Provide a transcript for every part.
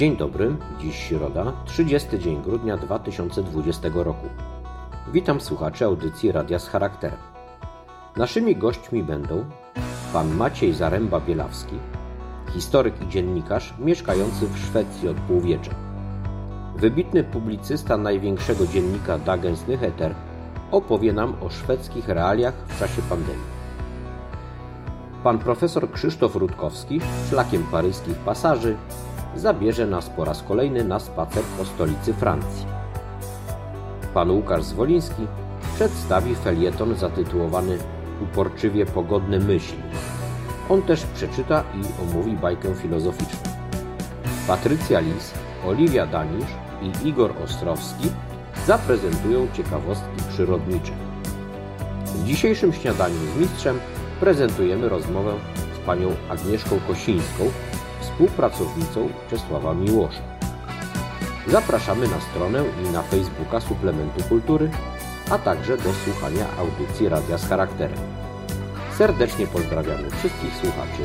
Dzień dobry, dziś środa, 30 dzień grudnia 2020 roku. Witam słuchaczy audycji Radia z Charakterem. Naszymi gośćmi będą pan Maciej Zaręba-Bielawski, historyk i dziennikarz mieszkający w Szwecji od półwiecza. Wybitny publicysta największego dziennika Dagens Nyheter opowie nam o szwedzkich realiach w czasie pandemii. Pan profesor Krzysztof Rutkowski szlakiem paryskich pasaży zabierze nas po raz kolejny na spacer po stolicy Francji. Pan Łukasz Zwoliński przedstawi felieton zatytułowany Uporczywie pogodne myśli. On też przeczyta i omówi bajkę filozoficzną. Patrycja Lis, Oliwia Danisz i Igor Ostrowski zaprezentują ciekawostki przyrodnicze. W dzisiejszym śniadaniu z mistrzem prezentujemy rozmowę z panią Agnieszką Kosińską, współpracownicą Czesława Miłosza. Zapraszamy na stronę i na Facebooka Suplementu Kultury, a także do słuchania audycji Radia z Charakterem. Serdecznie pozdrawiamy wszystkich słuchaczy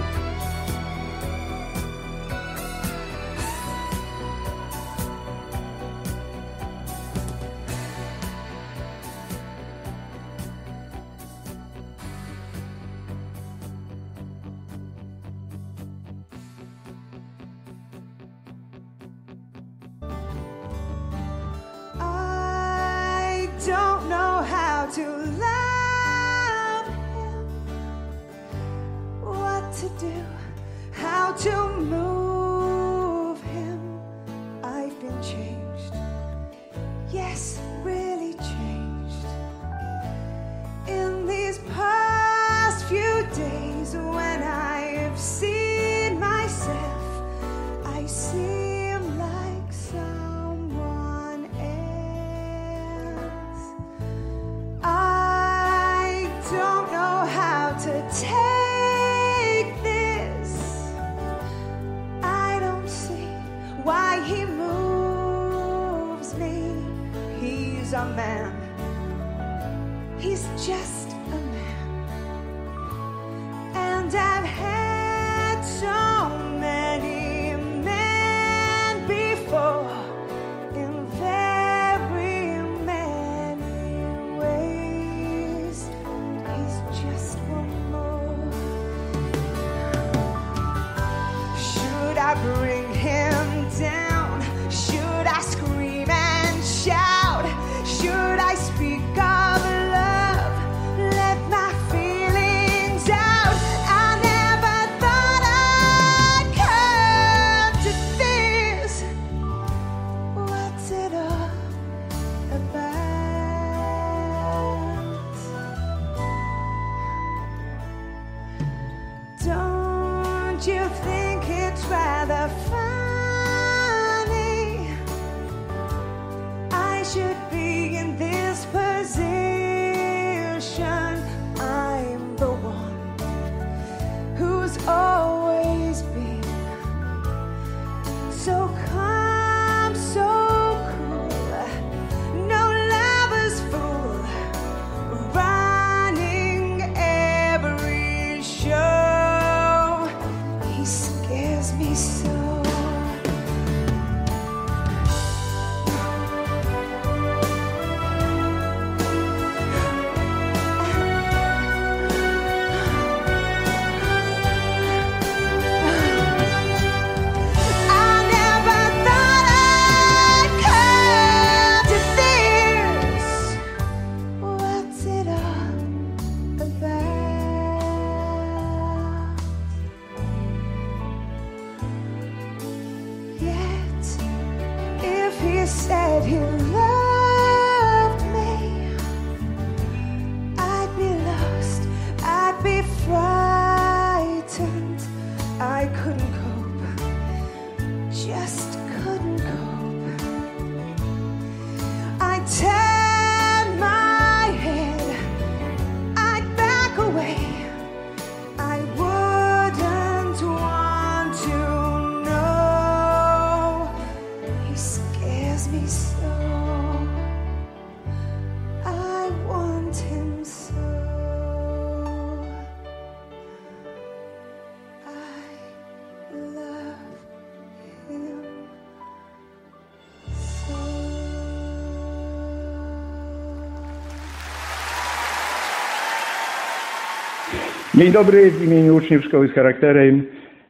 Dzień dobry, w imieniu uczniów Szkoły z Charakterem.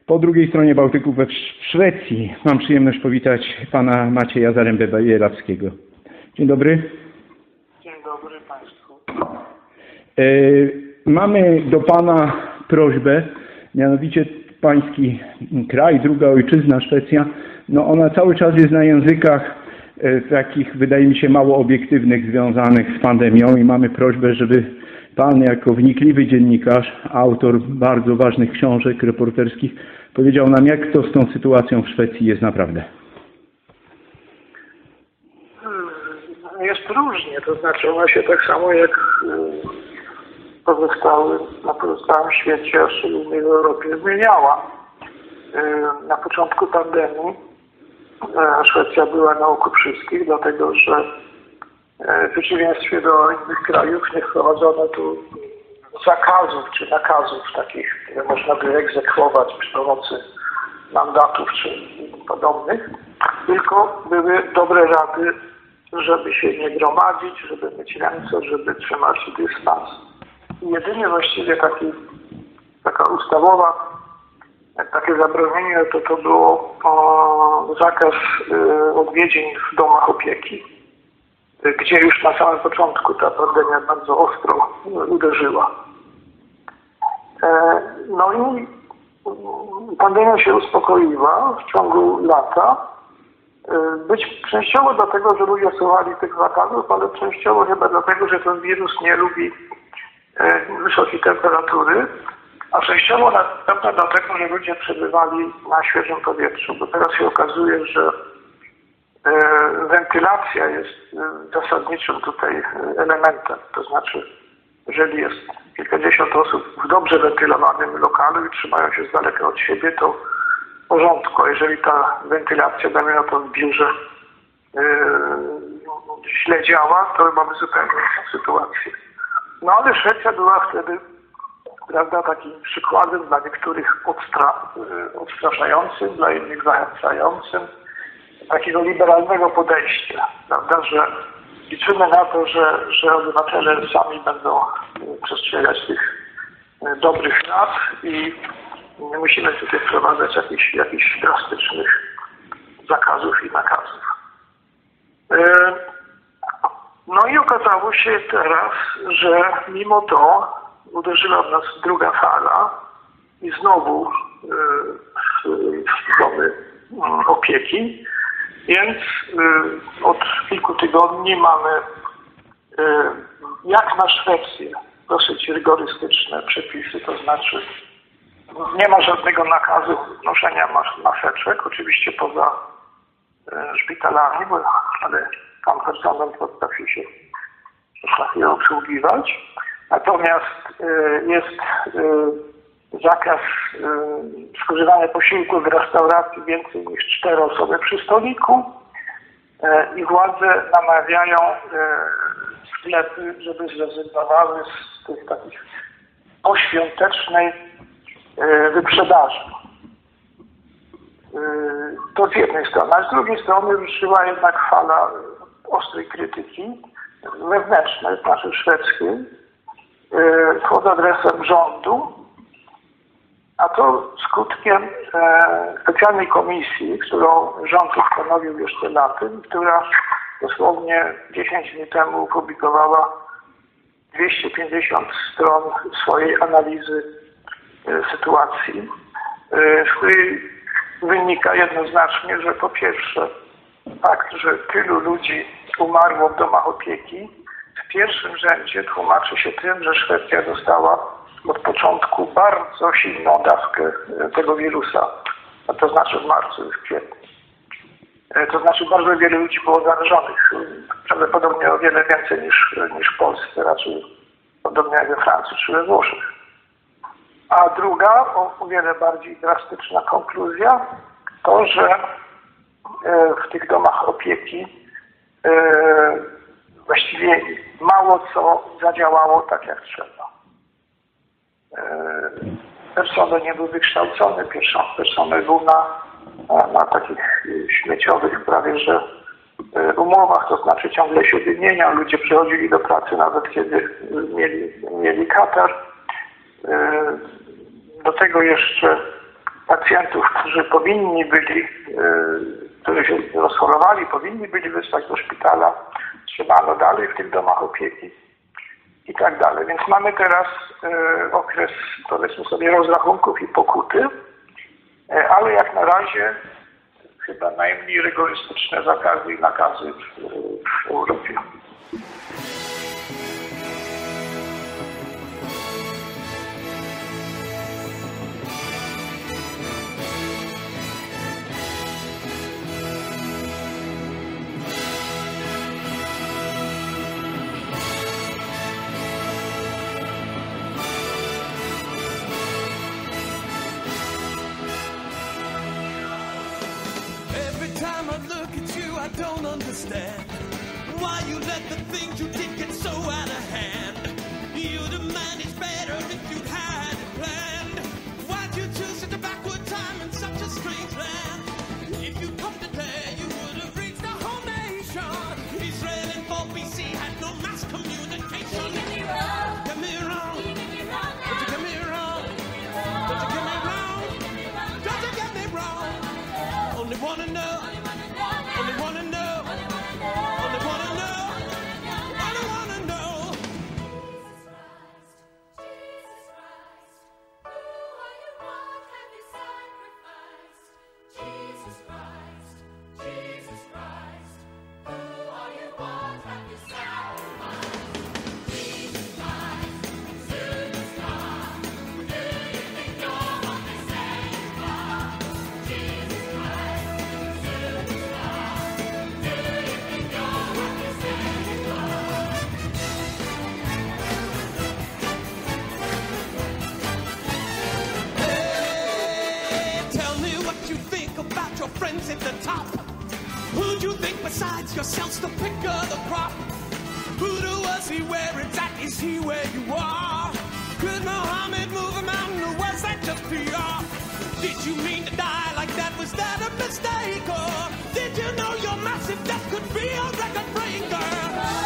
Po drugiej stronie Bałtyku we Szwecji mam przyjemność powitać pana Macieja Zarębę-Bielawskiego. Dzień dobry. Dzień dobry Państwu. E, mamy do pana prośbę, mianowicie pański kraj, druga ojczyzna Szwecja, no ona cały czas jest na językach e, takich, wydaje mi się, mało obiektywnych, związanych z pandemią i mamy prośbę, żeby Pan jako wnikliwy dziennikarz, autor bardzo ważnych książek reporterskich, powiedział nam, jak to z tą sytuacją w Szwecji jest naprawdę. Hmm, jest różnie, to znaczy ona się tak samo jak pozostały na pozostałym świecie, a szczególnie w Europie, zmieniała. Na początku pandemii e, Szwecja była na oku wszystkich, dlatego że w przeciwieństwie do innych krajów nie wprowadzono tu zakazów czy nakazów takich, które można by egzekwować przy pomocy mandatów czy podobnych, tylko były dobre rady, żeby się nie gromadzić, żeby mieć ręce, żeby trzymać dystans. I jedynie właściwie taki, taka ustawowa, takie zabronienie to, to było o, zakaz y, odwiedzin w domach opieki gdzie już na samym początku ta pandemia bardzo ostro uderzyła. E, no i pandemia się uspokoiła w ciągu lata. E, być częściowo dlatego, że ludzie słuchali tych zakazów, ale częściowo chyba dlatego, że ten wirus nie lubi e, wysokiej temperatury, a częściowo na pewno dlatego, że ludzie przebywali na świeżym powietrzu, bo teraz się okazuje, że wentylacja jest e, zasadniczym tutaj e, elementem. To znaczy, jeżeli jest kilkadziesiąt osób w dobrze wentylowanym lokalu i trzymają się z daleka od siebie, to w porządku. Jeżeli ta wentylacja, dajmy na to w biurze, źle działa, to mamy zupełnie inną sytuację. No ale Szwecja była wtedy, prawda, takim przykładem dla niektórych odstra, odstraszającym, dla innych zachęcającym takiego liberalnego podejścia, prawda, że liczymy na to, że, że obywatele sami będą przestrzegać tych e, dobrych rad i nie musimy tutaj wprowadzać jakichś, jakichś drastycznych zakazów i nakazów. E, no i okazało się teraz, że mimo to uderzyła w nas druga fala i znowu e, domy opieki więc y, od kilku tygodni mamy y, jak na Szwecję dosyć rygorystyczne przepisy, to znaczy nie ma żadnego nakazu noszenia maseczek, oczywiście poza y, szpitalami, bo, ale tam personel potrafi się potrafi obsługiwać. Natomiast jest zakaz y, spożywania posiłku w restauracji więcej niż cztery osoby przy stoliku y, i władze namawiają y, sklepy, żeby zrezygnowały z tych takich poświątecznej wyprzedaży. To z jednej strony, a z drugiej strony ruszyła jednak fala ostrej krytyki wewnętrznej, znaczy szwedzkiej, pod adresem rządu, a to skutkiem e, specjalnej komisji, którą rząd ustanowił jeszcze latem, która dosłownie 10 dni temu opublikowała 250 stron swojej analizy e, sytuacji, e, z której wynika jednoznacznie, że po pierwsze fakt, że tylu ludzi umarło w domach opieki, w pierwszym rzędzie tłumaczy się tym, że Szwecja została od początku bardzo silną dawkę e, tego wirusa, to znaczy w marcu w kwietniu. E, to znaczy bardzo wiele ludzi było zarażonych, prawdopodobnie o wiele więcej niż, niż w Polsce, raczej podobnie jak we Francji czy we Włoszech. A druga, o, o wiele bardziej drastyczna konkluzja, to, że e, w tych domach opieki właściwie mało co zadziałało tak jak trzeba. Persone nie był wykształcony, Persone był na, na takich e, śmieciowych prawie że e, umowach, to znaczy ciągle się wymieniał, ludzie przychodzili do pracy nawet kiedy mieli, mieli katar. E, do tego jeszcze pacjentów, którzy powinni byli, którzy się rozchorowali, powinni byli wysłać do szpitala, trzymano dalej w tych domach opieki i tak dalej. Więc mamy teraz e, okres, powiedzmy sobie, rozrachunków i pokuty, e, ale jak na razie chyba najmniej rygorystyczne zakazy i nakazy w, w Europie. understand why you let the things you did yourselves the pick of the crop. Who do was he where it's? Is he where you are? Could Muhammad move a mountain or was that just PR? Did you mean to die like that? Was that a mistake? Or did you know your massive death could be a record breaker?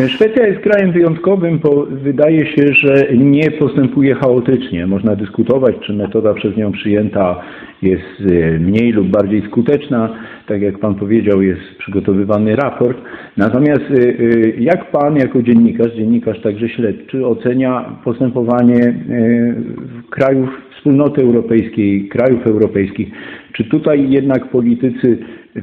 E, Szwecja jest krajem wyjątkowym, bo wydaje się, że nie postępuje chaotycznie. Można dyskutować, czy metoda przez nią przyjęta jest e, mniej lub bardziej skuteczna. Tak jak Pan powiedział, jest przygotowywany raport. Natomiast e, jak Pan jako dziennikarz, dziennikarz także śledczy, ocenia postępowanie krajów wspólnoty europejskiej, krajów europejskich? Czy tutaj jednak politycy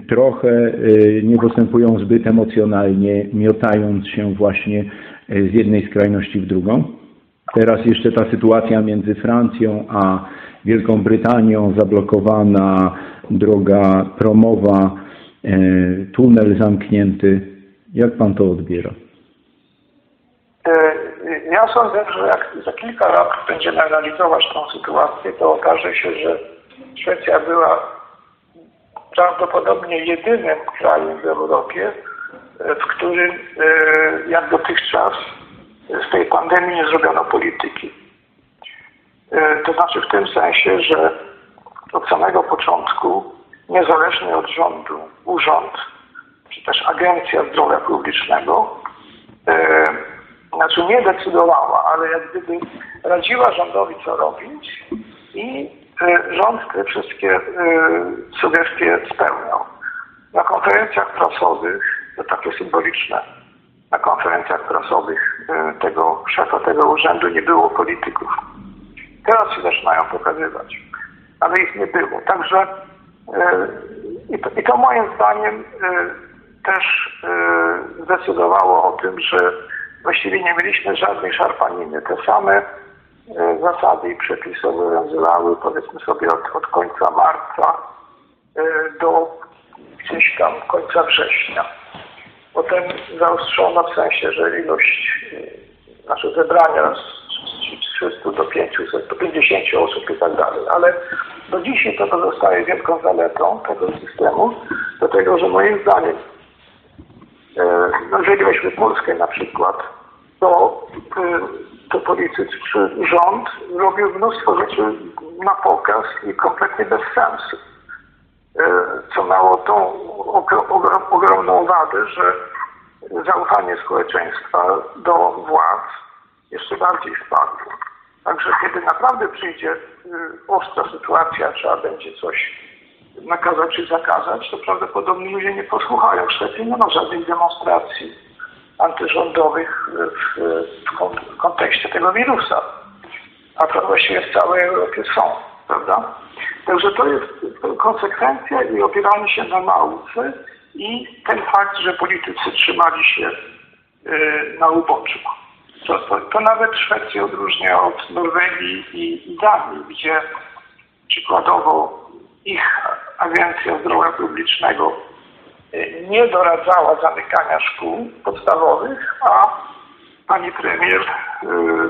trochę y, nie postępują zbyt emocjonalnie, miotając się właśnie y, z jednej skrajności w drugą. Teraz jeszcze ta sytuacja między Francją a Wielką Brytanią, zablokowana droga promowa, y, tunel zamknięty. Jak pan to odbiera? Ja sądzę, że jak za kilka lat będziemy analizować tą sytuację, to okaże się, że Szwecja była prawdopodobnie jedynym krajem w Europie, e, w którym e, jak dotychczas z tej pandemii nie zrobiono polityki. E, To znaczy w tym sensie, że od samego początku, niezależnie od rządu, urząd, czy też Agencja Zdrowia Publicznego, e, znaczy nie decydowała, ale jak gdyby radziła rządowi, co robić i e, rząd te wszystkie e, sugestie spełniał. Na konferencjach prasowych, to takie symboliczne, na konferencjach prasowych e, tego szefa tego urzędu nie było polityków. Teraz się zaczynają pokazywać, ale ich nie było. Także i to, i to moim zdaniem też zdecydowało o tym, że właściwie nie mieliśmy żadnej szarpaniny. Te same zasady i przepisy obowiązywały powiedzmy sobie od, od końca marca e, do gdzieś tam końca września. Potem zaostrzono w sensie, że ilość e, nasze zebrania z z 300 do 500, do 50 osób i tak dalej. Ale do dzisiaj to pozostaje wielką zaletą tego systemu, dlatego że moim zdaniem e, no jeżeli weźmy Polskę na przykład, to, e, to politycy czy rząd robił mnóstwo rzeczy na pokaz i kompletnie bez sensu. E, Co miało tą ogro- ogrom, ogromną wadę, że zaufanie społeczeństwa do władz jeszcze bardziej spadło. Także kiedy naprawdę przyjdzie y, ostra sytuacja, trzeba będzie coś nakazać czy zakazać, to prawdopodobnie ludzie nie posłuchają. W Szwecji nie ma żadnych demonstracji antyrządowych w, w, kon- w kontekście tego wirusa. A to właściwie w całej Europie są, prawda? Także to jest konsekwencja i opieranie się na nauce i ten fakt, że politycy trzymali się y, na uboczu. To, to, to nawet Szwecję odróżnia od Norwegii i, Danii, gdzie przykładowo ich Agencja Zdrowia Publicznego nie doradzała zamykania szkół podstawowych, a pani premier yy,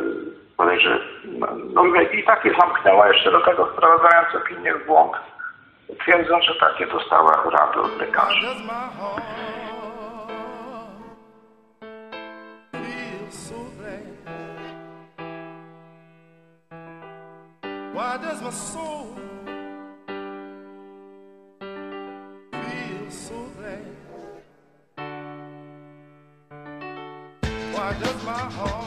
bodajże N- Norwegii takie zamknęła, jeszcze do tego wprowadzając opinię w błąd, twierdząc, że takie dostała rady od lekarzy. Why does my soul my heart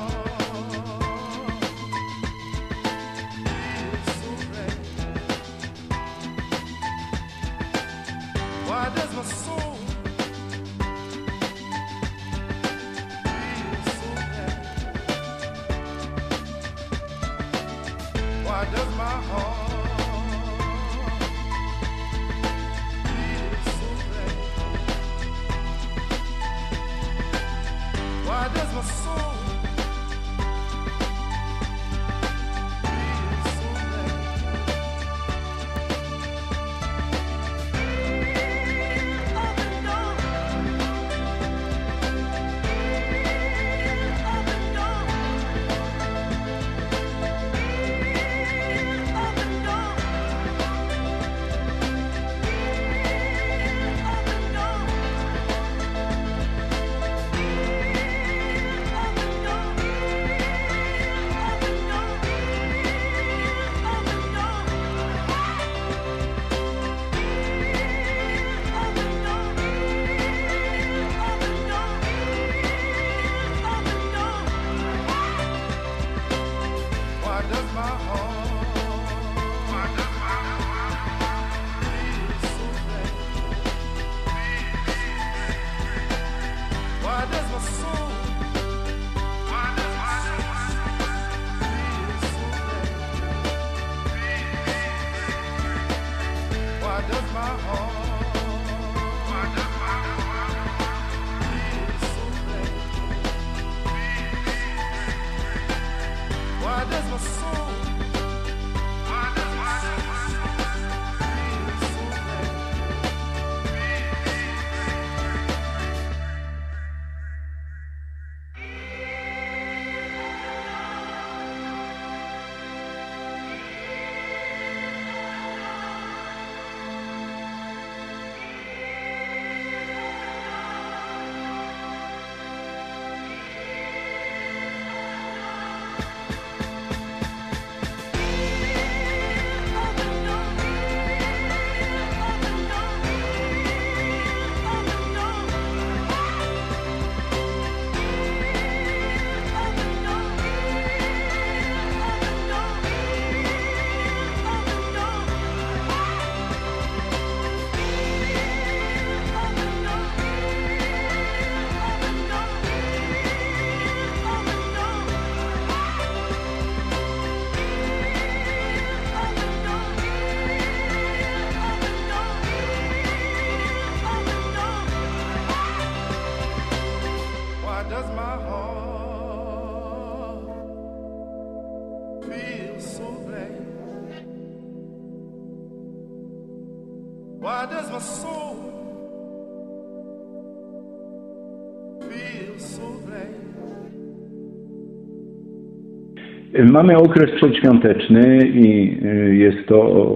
Mamy okres przedświąteczny i y, jest to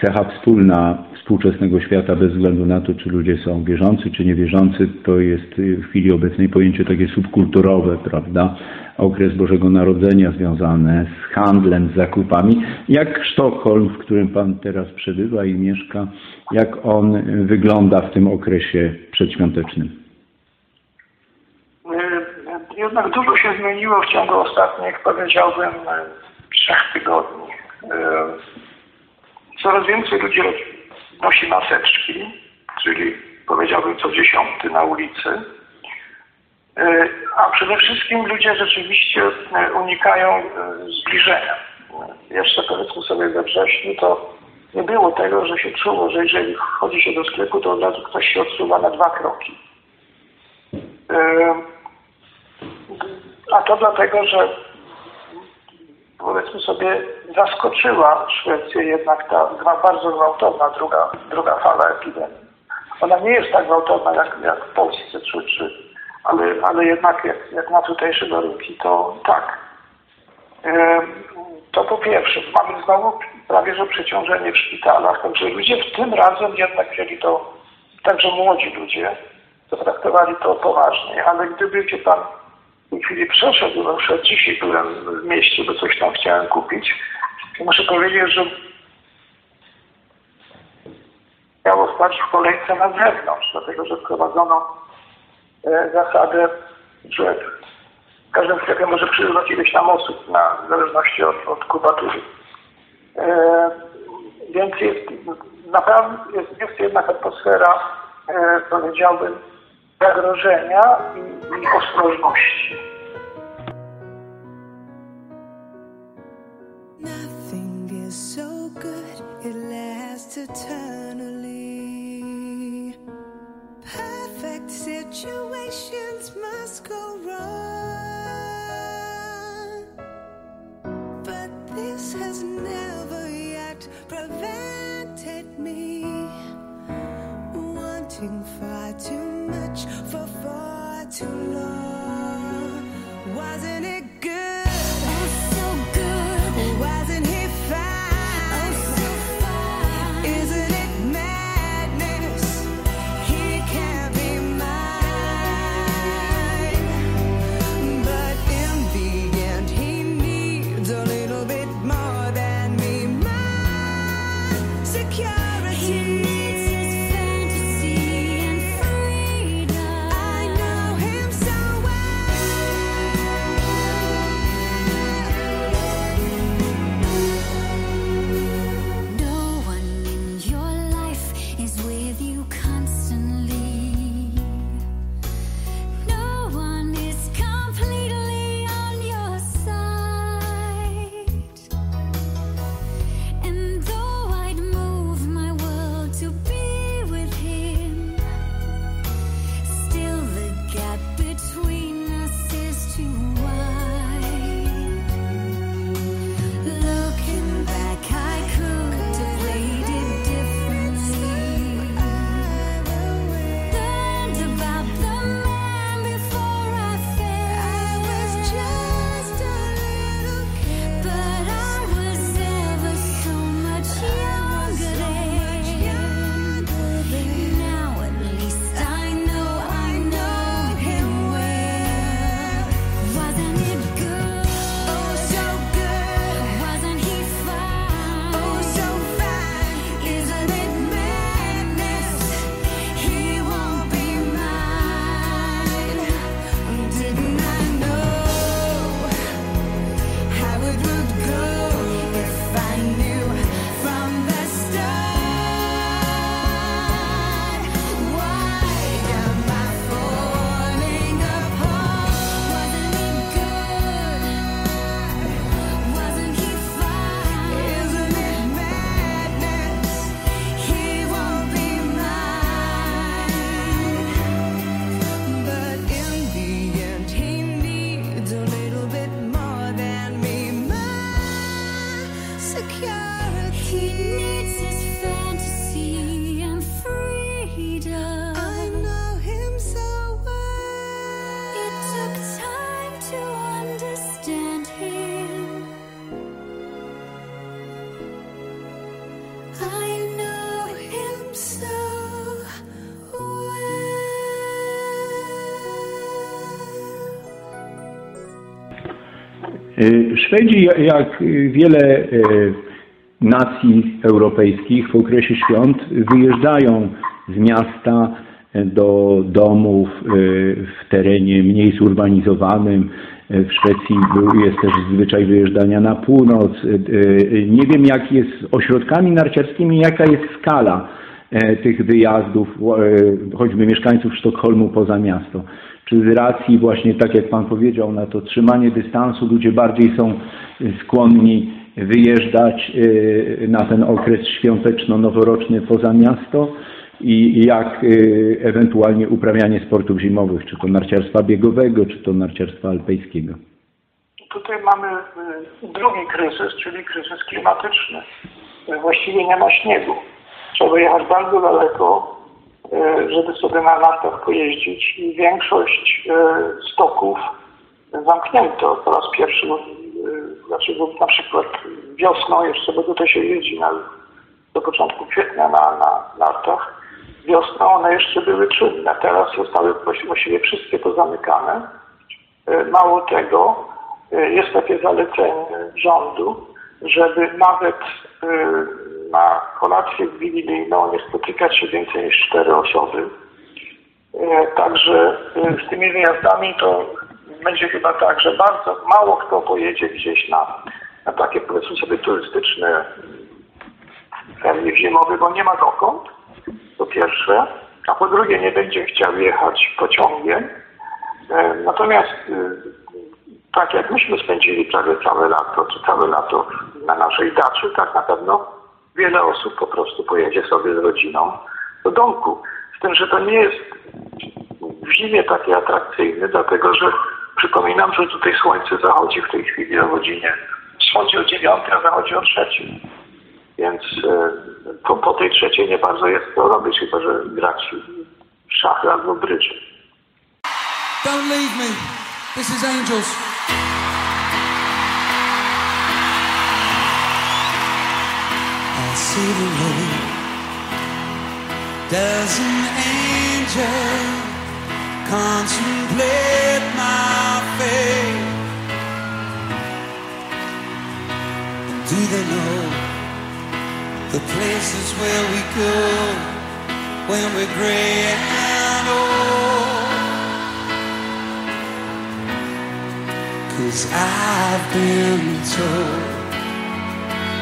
y, cecha wspólna współczesnego świata bez względu na to, czy ludzie są wierzący, czy niewierzący. To jest y, w chwili obecnej pojęcie takie subkulturowe, prawda? Okres Bożego Narodzenia związane z handlem, z zakupami. Jak Sztokholm, w którym Pan teraz przebywa i mieszka, jak on wygląda w tym okresie przedświątecznym? Jednak dużo się zmieniło w ciągu ostatnich, powiedziałbym, trzech tygodni. Y, Coraz więcej ludzi nosi maseczki, czyli powiedziałbym co dziesiąty na ulicy. Y, A przede wszystkim ludzie rzeczywiście y, unikają zbliżenia. Jeszcze powiedzmy sobie we wrześniu to nie było tego, że się czuło, że jeżeli wchodzi się do sklepu, to od razu ktoś się odsuwa na dwa kroki. A to dlatego, że powiedzmy sobie zaskoczyła Szwecję jednak ta bardzo gwałtowna druga, druga fala epidemii. Ona nie jest tak gwałtowna jak, jak w Polsce, czy, czy, ale, ale jednak jak, jak na tutejsze warunki, to tak. To po pierwsze, mamy znowu prawie że przeciążenie w szpitalach, także ludzie w tym razem jednak wzięli to, także młodzi ludzie, zatraktowali to poważnie, ale gdyby się tej chwili przeszedł, na przykład dzisiaj byłem w mieście, bo coś tam chciałem kupić, to muszę powiedzieć, że miało stać w kolejce na zewnątrz, dlatego że wprowadzono e, zasadę, że w każdym sklepie może przybywać ileś tam osób, na, w zależności od, od kubatury. E, więc jest naprawdę jest, jest jednak atmosfera, e, powiedziałbym, zagrożenia i, i ostrożności. Situations must go long. Szwedzi, ja- jak wiele y, nacji europejskich w okresie świąt wyjeżdżają z miasta do domów y, w terenie mniej zurbanizowanym. Y, W Szwecji jest też zwyczaj wyjeżdżania na północ. Nie wiem, jak jest z ośrodkami narciarskimi, jaka jest skala e, tych wyjazdów, e, choćby mieszkańców Sztokholmu poza miasto. Czy z racji właśnie, tak jak Pan powiedział, na to trzymanie dystansu ludzie bardziej są e, skłonni wyjeżdżać e, na ten okres świąteczno-noworoczny poza miasto i jak e, ewentualnie uprawianie sportów zimowych, czy to narciarstwa biegowego, czy to narciarstwa alpejskiego. Tutaj mamy y, drugi kryzys, czyli kryzys klimatyczny. Właściwie nie ma śniegu. Trzeba jechać bardzo daleko, żeby sobie na nartach pojeździć i większość y, stoków zamknięto po raz pierwszy. y, Znaczy na przykład wiosną jeszcze, bo tutaj się jeździ na, do początku kwietnia na, na nartach. Wiosną one jeszcze były czynne. Teraz zostały właściwie wszystkie pozamykane. Mało tego, jest takie zalecenie rządu, żeby nawet na kolację wigilijną nie spotykać się więcej niż cztery osoby. E, Także e, z tymi wyjazdami to będzie chyba tak, że bardzo mało kto pojedzie gdzieś na, na takie powiedzmy sobie turystyczne termin zimowy, bo nie ma dokąd, po pierwsze, a po drugie nie będzie chciał jechać pociągiem. E, Natomiast y, tak jak myśmy spędzili prawie całe lato, czy całe lato na naszej daczy, tak na pewno wiele osób po prostu pojedzie sobie z rodziną do domku. Z tym, że to nie jest w zimie taki atrakcyjny, dlatego że przypominam, że tutaj słońce zachodzi w tej chwili o godzinie, wschodzi o dziewiątej, a zachodzi o trzeciej. Więc e, po, po tej trzeciej nie bardzo jest co robić, chyba że grać w szachy albo brydże. Don't leave me. This is Angels. The. Does an angel contemplate my fate? And do they know the places where we go when we're gray and old? Cause I've been told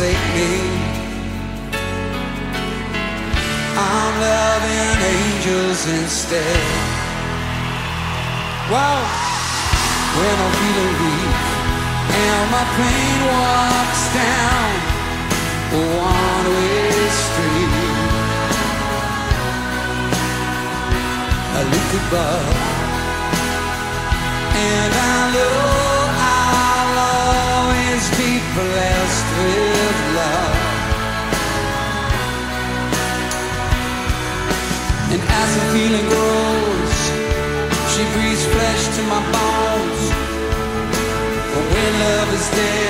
forsake me. I'm loving angels instead. Wow, when I'm feeling weak and my pain walks down a one-way street, I look above and I know I'll always be blessed as the feeling grows, she breathes flesh to my bones. But when love is dead,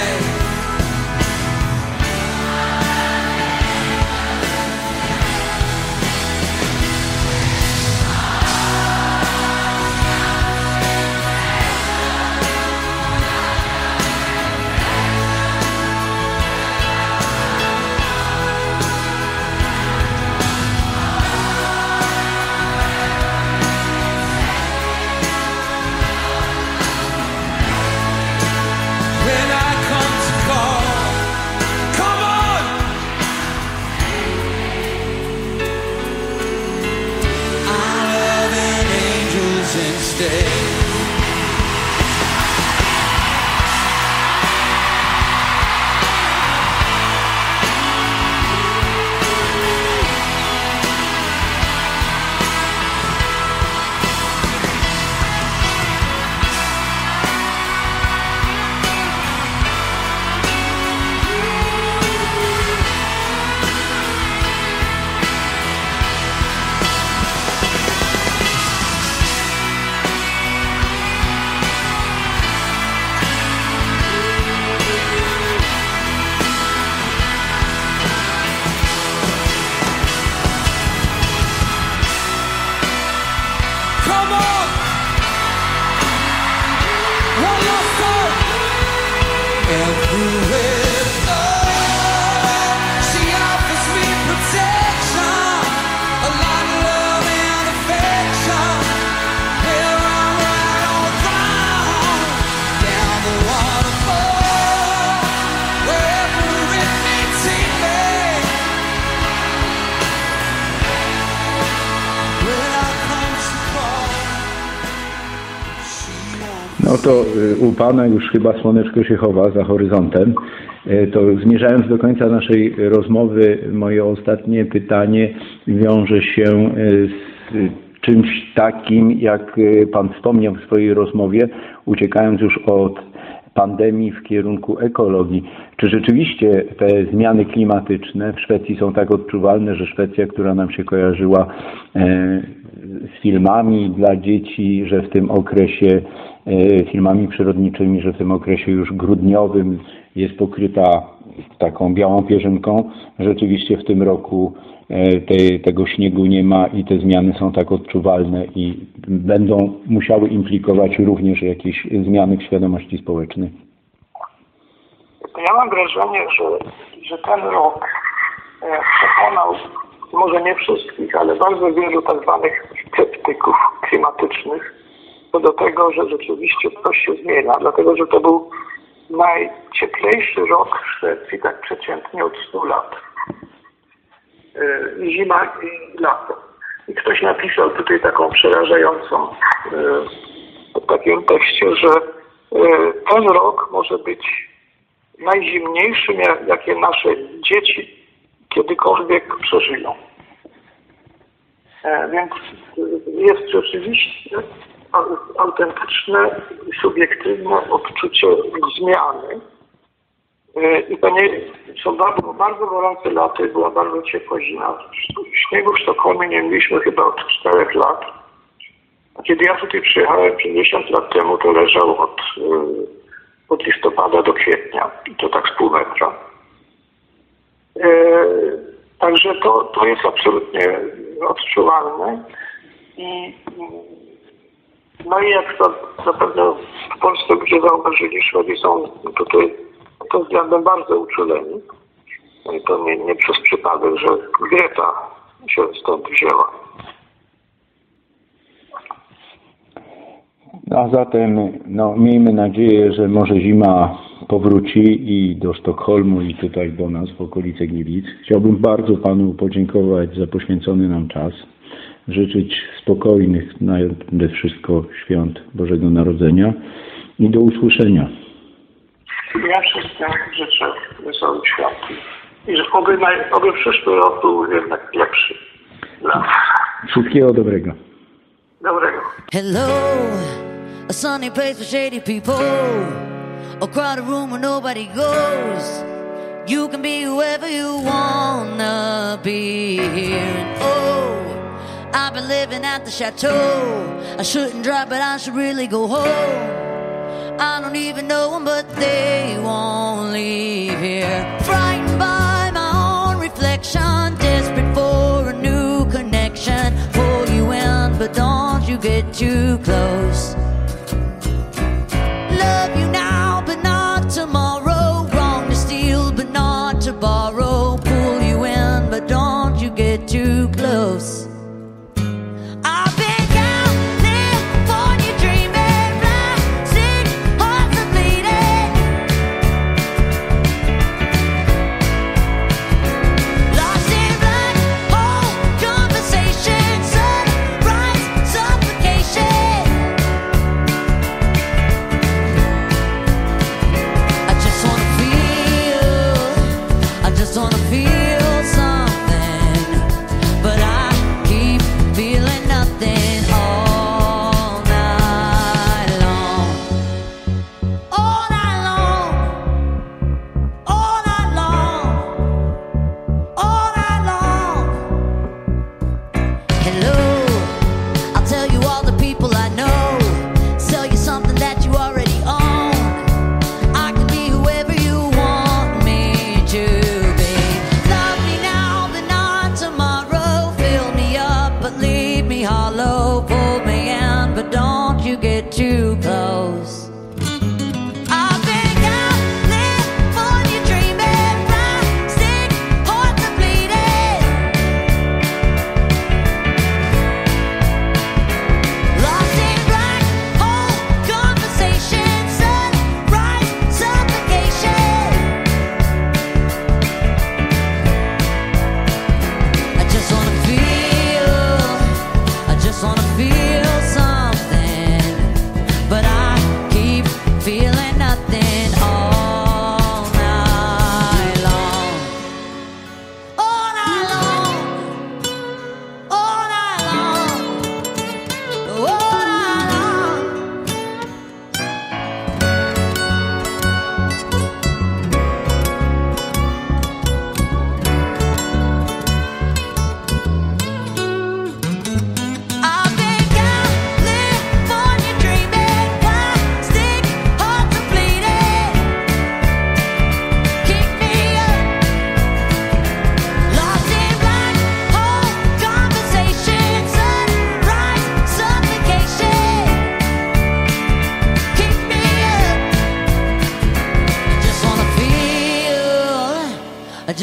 to y, u Pana już chyba słoneczko się chowa za horyzontem. Y, To zmierzając do końca naszej rozmowy, moje ostatnie pytanie wiąże się y, z czymś takim, jak Pan wspomniał w swojej rozmowie, uciekając już od pandemii w kierunku ekologii. Czy rzeczywiście te zmiany klimatyczne w Szwecji są tak odczuwalne, że Szwecja, która nam się kojarzyła z filmami dla dzieci, że w tym okresie filmami przyrodniczymi, że w tym okresie już grudniowym jest pokryta taką białą pierzynką. Rzeczywiście w tym roku e, te, tego śniegu nie ma i te zmiany są tak odczuwalne i będą musiały implikować również jakieś zmiany w świadomości społecznej. Ja mam wrażenie, że, że ten rok e, przekonał może nie wszystkich, ale bardzo wielu tak zwanych sceptyków klimatycznych co do tego, że rzeczywiście coś się zmienia, dlatego że to był najcieplejszy rok w Szwecji tak przeciętnie od 100 lat. E, Zima i lato. I ktoś napisał tutaj taką przerażającą e, w takim tekście, że e, ten rok może być najzimniejszym, jak- jakie nasze dzieci kiedykolwiek przeżyją. E, Więc jest rzeczywiście autentyczne, subiektywne odczucie zmiany. E, I to nie, są bardzo, bardzo gorące laty, była bardzo ciepła zima. Śniegu w Sztokholmie nie mieliśmy chyba od czterech lat. A kiedy ja tutaj przyjechałem 50 lat temu, to leżał od, e, od listopada do kwietnia. I to tak z pół metra. E, Także to, to jest absolutnie odczuwalne. I no i jak to zapewne w Polsce ludzie zauważyli, Szwedzi są tutaj pod względem bardzo uczuleni. No i to nie, nie przez przypadek, że Greta się stąd wzięła. A zatem no, miejmy nadzieję, że może zima powróci i do Sztokholmu i tutaj do nas w okolice Gliwic. Chciałbym bardzo Panu podziękować za poświęcony nam czas. Życzyć spokojnych nade wszystko świąt Bożego Narodzenia i do usłyszenia. Ja wszystkim życzę wesołych świąt. I że oby, naj, oby przyszły rok był jednak lepszy dla nas. Wszystkiego dobrego. Dobrego. Hello, a sunny place for shady people, a crowded room where nobody goes. You can be whoever you wanna be here. And oh, I've been living at the chateau. I shouldn't drive, but I should really go home. I don't even know them, but they won't leave here. Frightened by my own reflection, desperate for a new connection. Pull you in, but don't you get too close.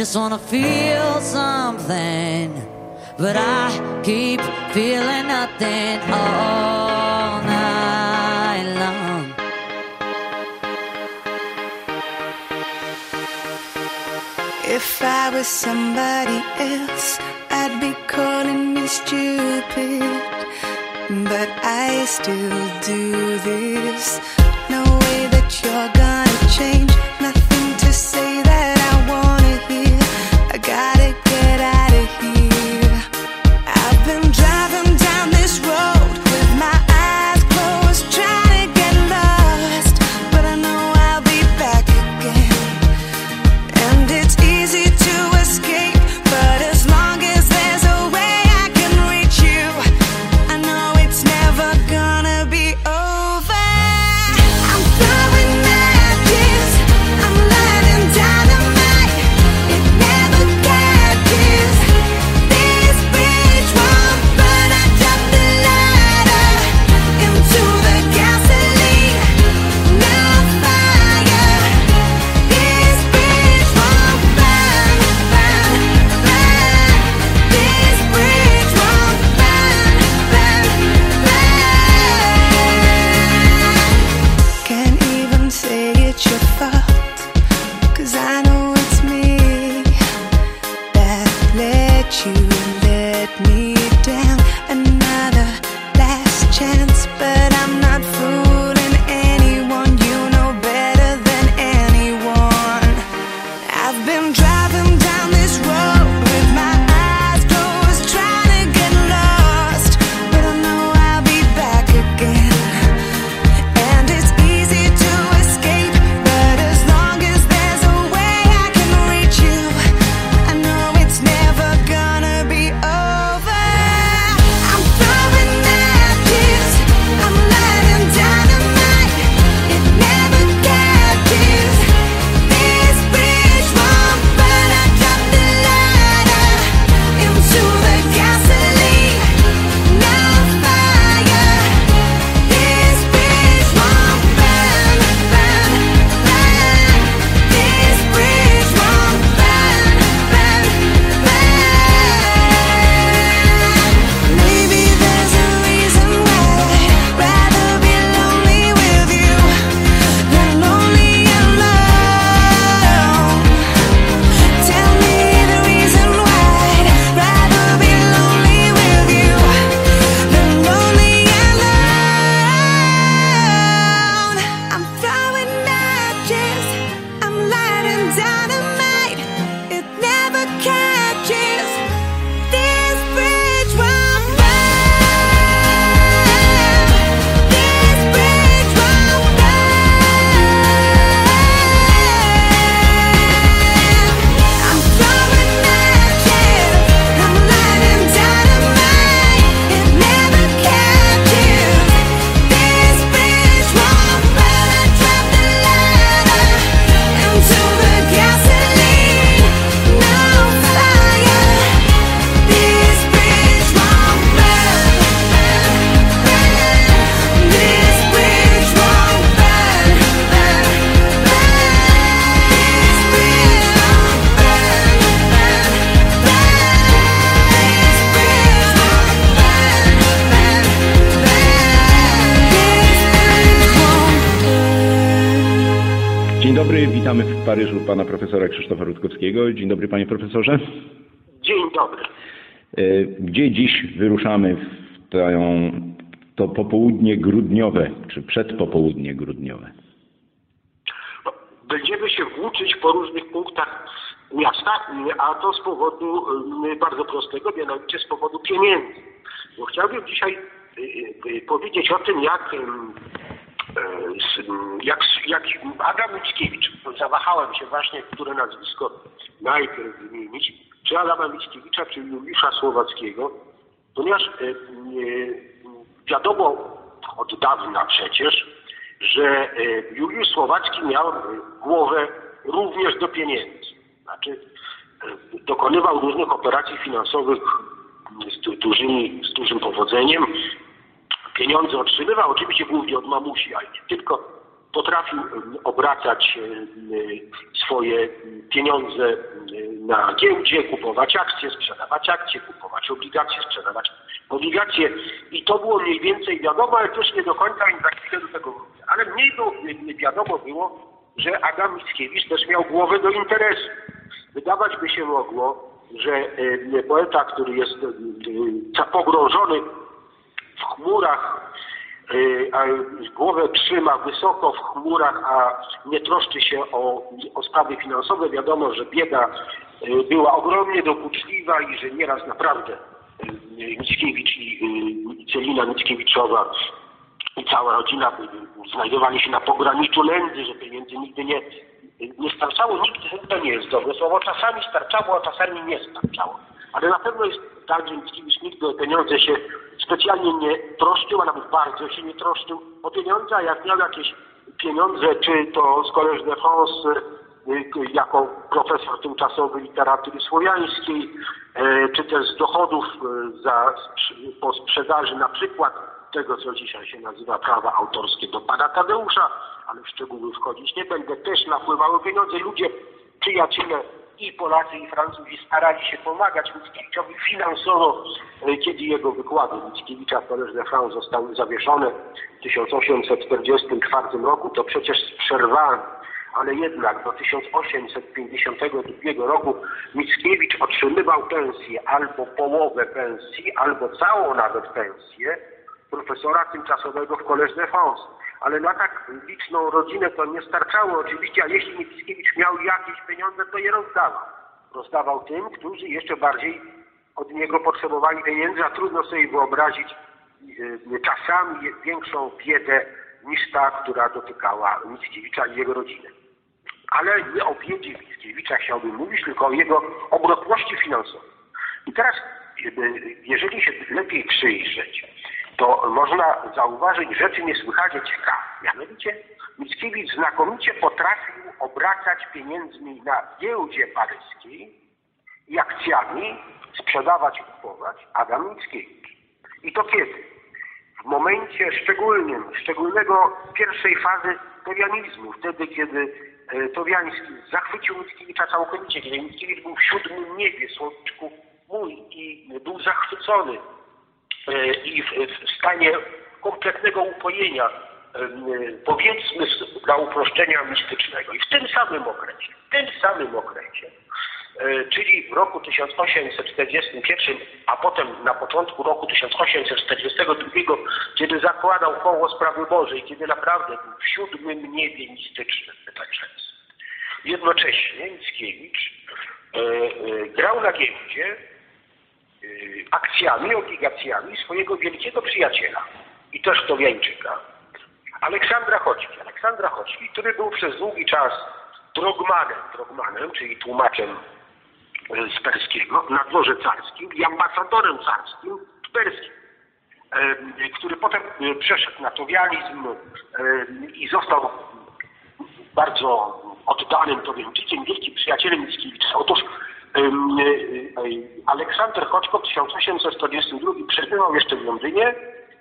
Just wanna feel Dzień dobry panie profesorze. Dzień dobry. E, Gdzie dziś wyruszamy w tę, to popołudnie grudniowe, czy przedpopołudnie grudniowe? No, Będziemy się włóczyć po różnych punktach miasta, a to z powodu y, bardzo prostego, mianowicie z powodu pieniędzy. Bo chciałbym dzisiaj y, y, powiedzieć o tym, jak, jak, jak Adam Mickiewicz, zawahałem się właśnie, które nazwisko najpierw wymienić, czy Adama Mickiewicza, czy Juliusza Słowackiego, ponieważ y, y, wiadomo od dawna przecież, że Juliusz Słowacki miał głowę również do pieniędzy. Znaczy dokonywał różnych operacji finansowych z, du- dużymi, z dużym powodzeniem. Pieniądze otrzymywał oczywiście głównie od mamusi, ale nie tylko. Potrafił y, obracać y, y, swoje y, pieniądze y, na giełdzie, kupować akcje, sprzedawać akcje, kupować obligacje, sprzedawać obligacje. I to było mniej więcej wiadomo, ale też nie do końca i za chwilę do tego wrócę. Ale mniej było, y, wiadomo było, że Adam Mickiewicz też miał głowę do interesu. Wydawać by się mogło, że y, poeta, który jest y, y, pogrążony w chmurach, y, głowę trzyma wysoko w chmurach, a nie troszczy się o, o sprawy finansowe. Wiadomo, że bieda y, była ogromnie dokuczliwa i że nieraz naprawdę y, Mickiewicz i Celina Mickiewiczowa i cała rodzina znajdowali się na pograniczu nędzy, że pieniędzy nigdy nie, nie starczało. Nigdy to nie jest dobre słowo. Czasami starczało, a czasami nie starczało. Ale na pewno jest tak, że Mickiewicz nigdy o pieniądze się specjalnie nie troszczył, a nawet bardzo się nie troszczył o pieniądze, a jak miał jakieś pieniądze, czy to z Collège de France, y, jako profesor tymczasowy literatury słowiańskiej, e, czy też z dochodów e, za, po sprzedaży na przykład tego, co dzisiaj się nazywa prawa autorskie do pana Tadeusza, ale w szczegóły wchodzić nie będę, też napływały pieniądze. Ludzie, przyjaciele i Polacy i Francuzi starali się pomagać Mickiewiczowi finansowo, e, kiedy jego wykłady Mickiewicza w Collège de France zostały zawieszone w 1844 roku, to przecież z przerwami ale jednak do 1852 roku Mickiewicz otrzymywał pensję albo połowę pensji, albo całą nawet pensję profesora tymczasowego w Collège de France. Ale na tak liczną rodzinę to nie starczało oczywiście, a jeśli Mickiewicz miał jakieś pieniądze, to je rozdawał. Rozdawał tym, którzy jeszcze bardziej od niego potrzebowali pieniędzy, a trudno sobie wyobrazić e, czasami większą biedę niż ta, która dotykała Mickiewicza i jego rodziny. Ale nie o biedzie Mickiewicza chciałbym mówić, tylko o jego obrotności finansowej. I teraz, e, jeżeli się lepiej przyjrzeć, to można zauważyć rzeczy niesłychanie ciekawe. Mianowicie Mickiewicz znakomicie potrafił obracać pieniędzmi na giełdzie paryskiej i akcjami sprzedawać i kupować Adam Mickiewicz. I to kiedy? W momencie szczególnym, szczególnego pierwszej fazy towianizmu, wtedy kiedy e, Towiański zachwycił Mickiewicza całkowicie, kiedy Mickiewicz był w siódmym niebie, słowniczku mój i był zachwycony i w, stanie kompletnego upojenia, e, powiedzmy dla uproszczenia mistycznego. I w tym samym okresie, w tym samym okresie, e, czyli w roku 1841, a potem na początku roku 1842, kiedy zakładał koło sprawy Bożej, kiedy naprawdę był w siódmym niebie mistycznym, tak. Jednocześnie Mickiewicz e, e, grał na giełdzie akcjami, obligacjami swojego wielkiego przyjaciela i też Towiańczyka, Aleksandra Choćki. Aleksandra Choćki, który był przez długi czas drogmanem, drogmanem, czyli tłumaczem y, z perskiego na dworze carskim i ambasadorem carskim w perskim, y, który potem y, przeszedł na towianizm y, i został bardzo oddanym Towiańczykiem, wielkim przyjacielem Mickiewicza. Otóż y, y, Aleksander Choćko w 1842 przebywał jeszcze w Londynie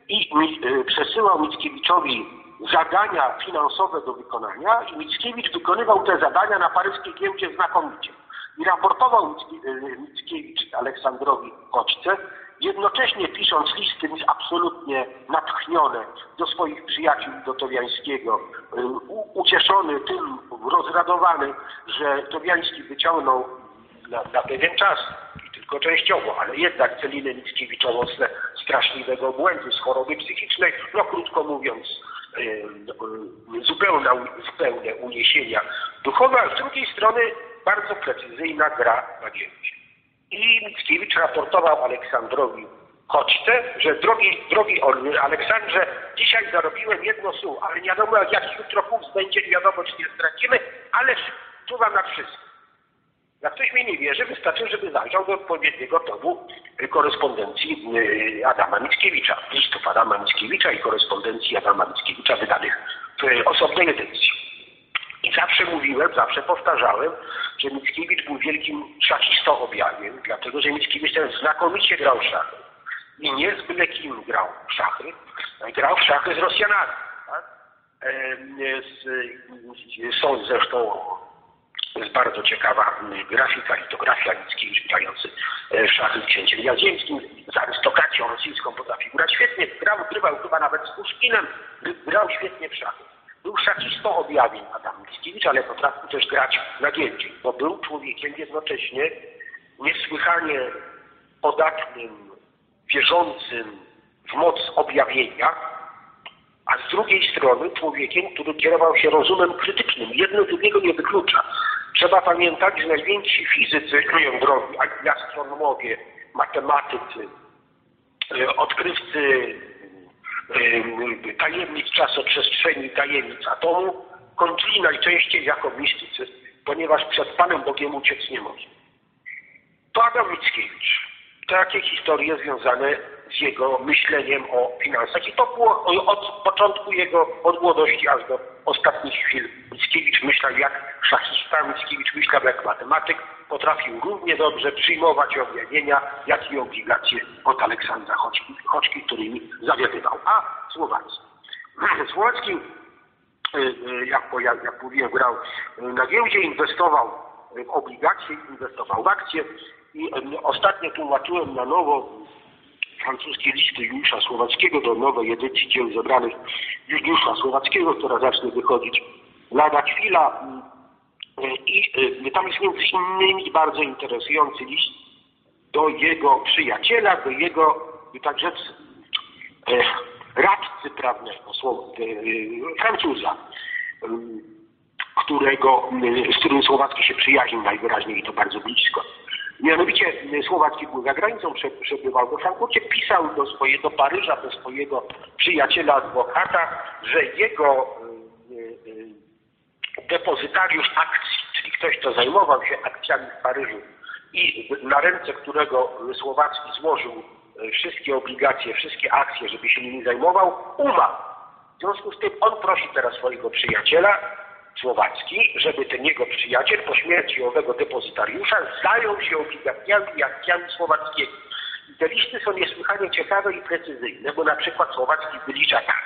i y, przesyłał Mickiewiczowi zadania finansowe do wykonania i Mickiewicz wykonywał te zadania na paryskiej giełdzie znakomicie. I raportował Micki- Mickiewicz Aleksandrowi Choćce, jednocześnie pisząc listy absolutnie natchnione do swoich przyjaciół do Towiańskiego, ucieszony tym, rozradowany, że Towiański wyciągnął na, na pewien czas i tylko częściowo, ale jednak Celinę Mickiewiczową z straszliwego błędu, z choroby psychicznej, no krótko mówiąc, y, zupełne, uniesienia duchowe, a z drugiej strony bardzo precyzyjna gra na giełdzie. I Mickiewicz raportował Aleksandrowi Koczce, że drogi, drogi Aleksandrze, dzisiaj zarobiłem jedno sół, ale nie wiadomo jak jutro kurs będzie, wiadomo czy nie stracimy, ale czuwam nad wszystkim. Jak ktoś mi nie wierzy, wystarczy, żeby zajrzał do odpowiedniego tomu y, korespondencji y, Adama Mickiewicza, listów Adama Mickiewicza i korespondencji Adama Mickiewicza wydanych w y, osobnej edycji. I zawsze mówiłem, zawsze powtarzałem, że Mickiewicz był wielkim szachistą objawiem, dlatego że Mickiewicz ten znakomicie grał w szachy. I nie z byle kim grał w szachy, grał w szachy z Rosjanami. Tak? E, z, są zresztą jest bardzo ciekawa mm, grafika, litografia Mickiewicz w szachy z księciem Jadziemskim, z arystokracją rosyjską potrafił grać świetnie, grał, grywał chyba nawet z Puszkinem, grał świetnie w szachy. Był szachistą objawień Adam Mickiewicz, ale potrafił też grać na giełdzie, bo był człowiekiem jednocześnie niesłychanie podatnym, wierzącym w moc objawienia, a z drugiej strony człowiekiem, który kierował się rozumem krytycznym. Jedno drugiego nie wyklucza. Trzeba pamiętać, że najwięksi fizycy jądrowi, astronomowie, matematycy, e, odkrywcy e, tajemnic czasoprzestrzeni, tajemnic atomu, kończyli najczęściej jako mistycy, ponieważ przed Panem Bogiem uciec nie może. To Adam Mickiewicz. Takie historie związane z jego myśleniem o finansach. I to było od początku jego, od młodości aż do ostatnich chwil. Mickiewicz myślał jak szachista, Mickiewicz myślał jak matematyk. Potrafił równie dobrze przyjmować objawienia, jak i obligacje od Aleksandra Choćki, Choćki którymi zawiadywał. A Słowacki. Słowacki y, y, jak, jak, mówiłem, grał na giełdzie, inwestował w obligacje, inwestował w akcje i ostatnio tłumaczyłem na nowo francuskie listy Juliusza Słowackiego do nowej edycji dzieł zebranych Juliusza Słowackiego, która zacznie wychodzić lada chwila. Y, I y, tam jest między innymi bardzo interesujący list do jego przyjaciela, do jego y, tak rzec e, radcy prawnego, Francuza, którego, z którym Słowacki się przyjaźnił najwyraźniej i to bardzo blisko. Mianowicie e, Słowacki był za granicą, prze- przebywał we Frankfurcie, pisał do swojego Paryża, do swojego przyjaciela adwokata, że jego e, e, depozytariusz akcji, czyli ktoś, kto zajmował się akcjami w Paryżu i na ręce którego Słowacki złożył wszystkie obligacje, wszystkie akcje, żeby się nimi zajmował, umarł. W związku z tym on prosi teraz swojego przyjaciela, Słowacki, żeby ten jego przyjaciel po śmierci owego depozytariusza zajął się obligacjami i akcjami Słowackiego. I te listy są niesłychanie ciekawe i precyzyjne, bo na przykład Słowacki wylicza tak,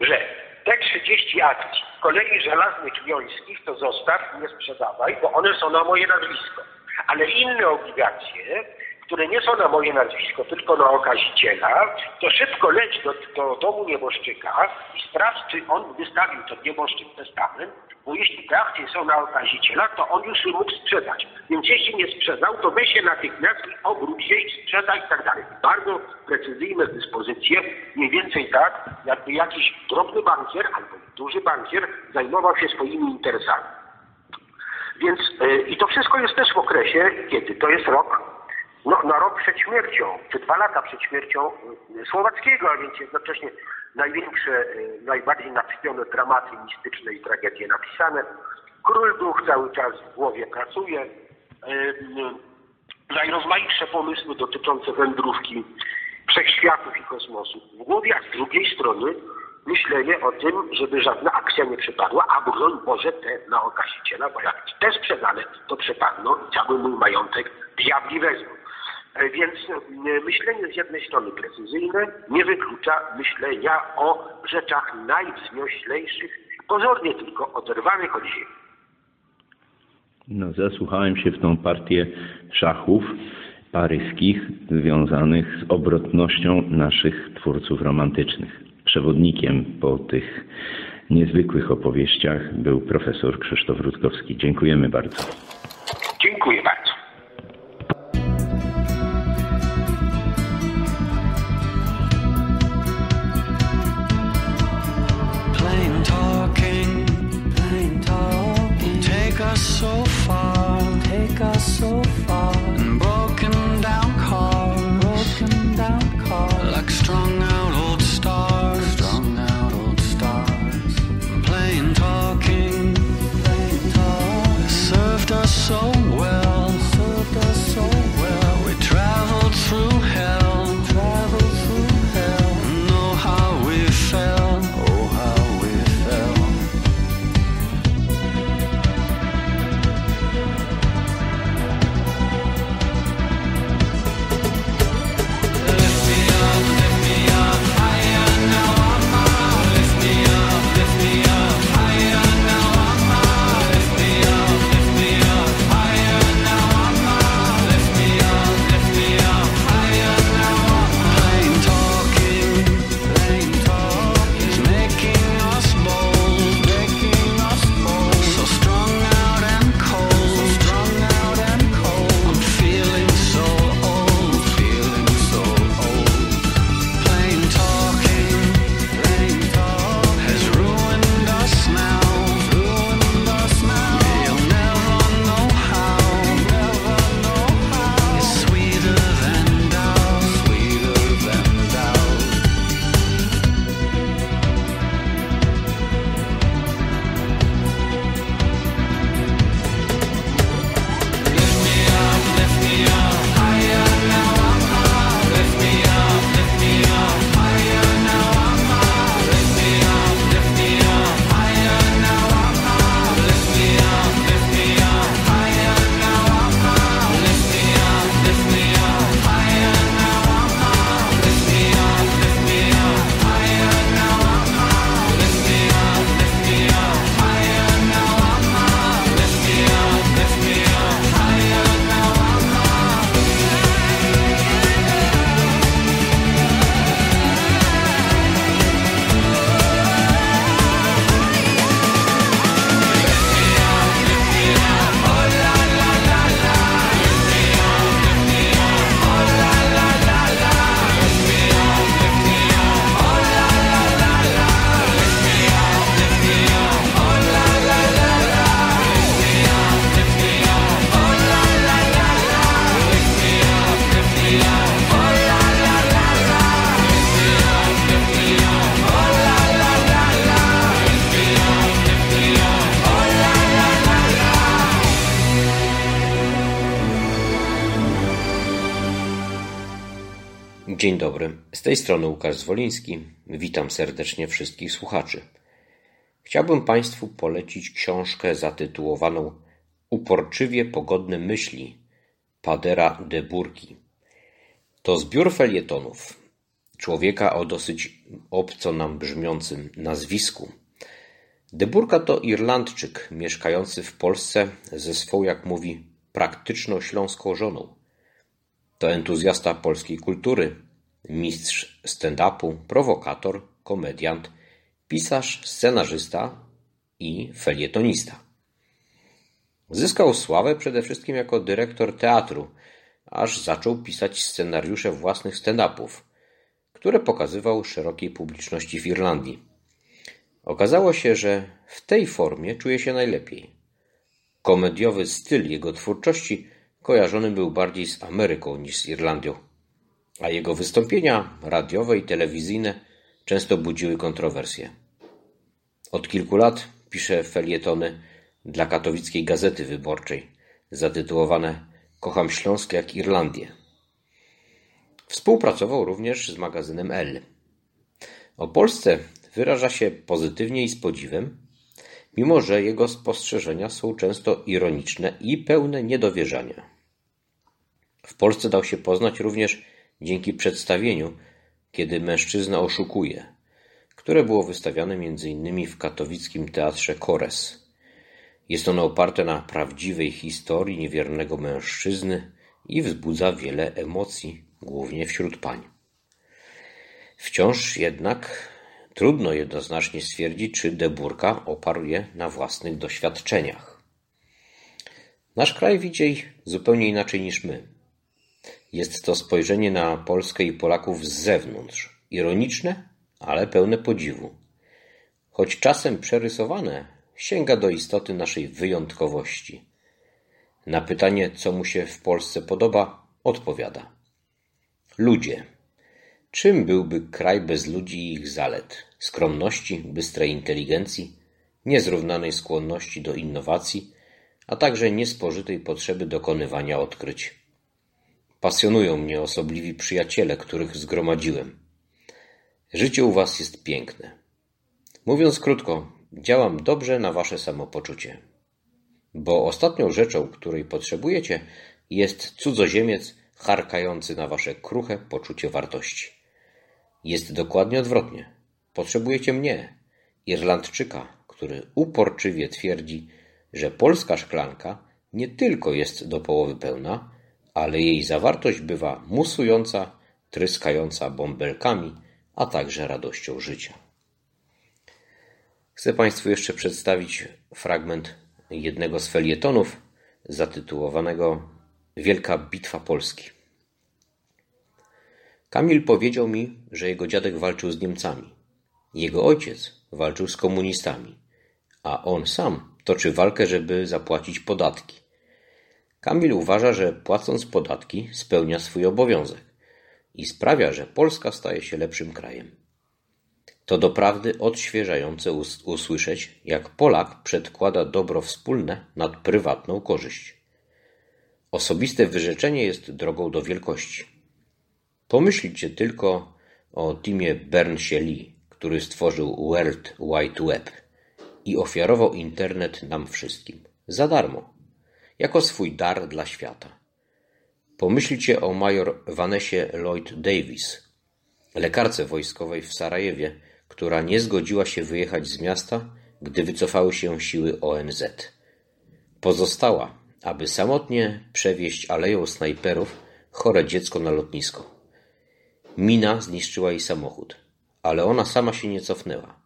że te 30 akcji kolei żelaznych wiąńskich to zostaw i nie sprzedawaj, bo one są na moje nazwisko. Ale inne obligacje, które nie są na moje nazwisko, tylko na okaziciela, to szybko leć do, do domu nieboszczyka i sprawdź, czy on wystawił ten nieboszczyk testament, bo jeśli akcje są na okaziciela, to on już mógł sprzedać. Więc jeśli nie sprzedał, to weź się natychmiast i obróć się i sprzedaj i tak dalej. Bardzo precyzyjne dyspozycje, mniej więcej tak, jakby jakiś drobny bankier albo duży bankier zajmował się swoimi interesami. Więc y, i to wszystko jest też w okresie, kiedy to jest rok, no, na rok przed śmiercią, czy dwa lata przed śmiercią y, Słowackiego, a więc jednocześnie największe, y, najbardziej natchnione dramaty mistyczne i tragedie napisane. Król duch cały czas w głowie pracuje. Y, najrozmaitsze pomysły dotyczące wędrówki wszechświatów i kosmosu w głowie, a z drugiej strony myślenie o tym, żeby żadna akcja nie przepadła, a broń Boże te na okaziciela, bo jak te sprzedane, to przepadną i cały mój majątek diabli wezmą. E, Więc e, myślenie z jednej strony precyzyjne nie wyklucza myślenia o rzeczach najwznioślejszych, pozornie tylko oderwanych od ziemi. No, zasłuchałem się w tą partię szachów. paryskich związanych z obrotnością naszych twórców romantycznych. Przewodnikiem po tych niezwykłych opowieściach był profesor Krzysztof Rutkowski. Dziękujemy bardzo. Dziękuję Dzień dobry, z tej strony Łukasz Zwoliński. Witam serdecznie wszystkich słuchaczy. Chciałbym Państwu polecić książkę zatytułowaną Uporczywie pogodne myśli Padera de Burki. To zbiór felietonów człowieka o dosyć obco nam brzmiącym nazwisku. De Burka to Irlandczyk mieszkający w Polsce ze swą, jak mówi, praktyczną śląską żoną. To entuzjasta polskiej kultury, mistrz stand-upu, prowokator, komediant, pisarz, scenarzysta i felietonista. Zyskał sławę przede wszystkim jako dyrektor teatru, aż zaczął pisać scenariusze własnych stand-upów, które pokazywał szerokiej publiczności w Irlandii. Okazało się, że w tej formie czuje się najlepiej. Komediowy styl jego twórczości kojarzony był bardziej z Ameryką niż z Irlandią, a jego wystąpienia radiowe i telewizyjne często budziły kontrowersje. Od kilku lat pisze felietony dla katowickiej Gazety Wyborczej, zatytułowane Kocham Śląsk jak Irlandię. Współpracował również z magazynem L. O Polsce wyraża się pozytywnie i z podziwem, mimo że jego spostrzeżenia są często ironiczne i pełne niedowierzania. W Polsce dał się poznać również dzięki przedstawieniu Kiedy mężczyzna oszukuje, które było wystawiane m.in. w katowickim teatrze Kores. Jest ono oparte na prawdziwej historii niewiernego mężczyzny i wzbudza wiele emocji, głównie wśród pań. Wciąż jednak trudno jednoznacznie stwierdzić, czy Deburka oparł je na własnych doświadczeniach. Nasz kraj widzi zupełnie inaczej niż my. Jest to spojrzenie na Polskę i Polaków z zewnątrz, ironiczne, ale pełne podziwu. Choć czasem przerysowane, sięga do istoty naszej wyjątkowości. Na pytanie, co mu się w Polsce podoba, odpowiada: Ludzie. Czym byłby kraj bez ludzi i ich zalet? Skromności, bystrej inteligencji, niezrównanej skłonności do innowacji, a także niespożytej potrzeby dokonywania odkryć. Pasjonują mnie osobliwi przyjaciele, których zgromadziłem. Życie u was jest piękne. Mówiąc krótko, działam dobrze na wasze samopoczucie. Bo ostatnią rzeczą, której potrzebujecie, jest cudzoziemiec charkający na wasze kruche poczucie wartości. Jest dokładnie odwrotnie. Potrzebujecie mnie, Irlandczyka, który uporczywie twierdzi, że polska szklanka nie tylko jest do połowy pełna, ale jej zawartość bywa musująca, tryskająca bąbelkami, a także radością życia. Chcę Państwu jeszcze przedstawić fragment jednego z felietonów zatytułowanego Wielka Bitwa Polski. Kamil powiedział mi, że jego dziadek walczył z Niemcami. Jego ojciec walczył z komunistami, a on sam toczy walkę, żeby zapłacić podatki. Kamil uważa, że płacąc podatki spełnia swój obowiązek i sprawia, że Polska staje się lepszym krajem. To doprawdy odświeżające us- usłyszeć, jak Polak przedkłada dobro wspólne nad prywatną korzyść. Osobiste wyrzeczenie jest drogą do wielkości. Pomyślcie tylko o Timie Bernsie-Lee, który stworzył World Wide Web i ofiarował internet nam wszystkim za darmo, jako swój dar dla świata. Pomyślcie o major Vanessie Lloyd Davis, lekarce wojskowej w Sarajewie, która nie zgodziła się wyjechać z miasta, gdy wycofały się siły ONZ. Pozostała, aby samotnie przewieźć aleją snajperów chore dziecko na lotnisko. Mina zniszczyła jej samochód, ale ona sama się nie cofnęła.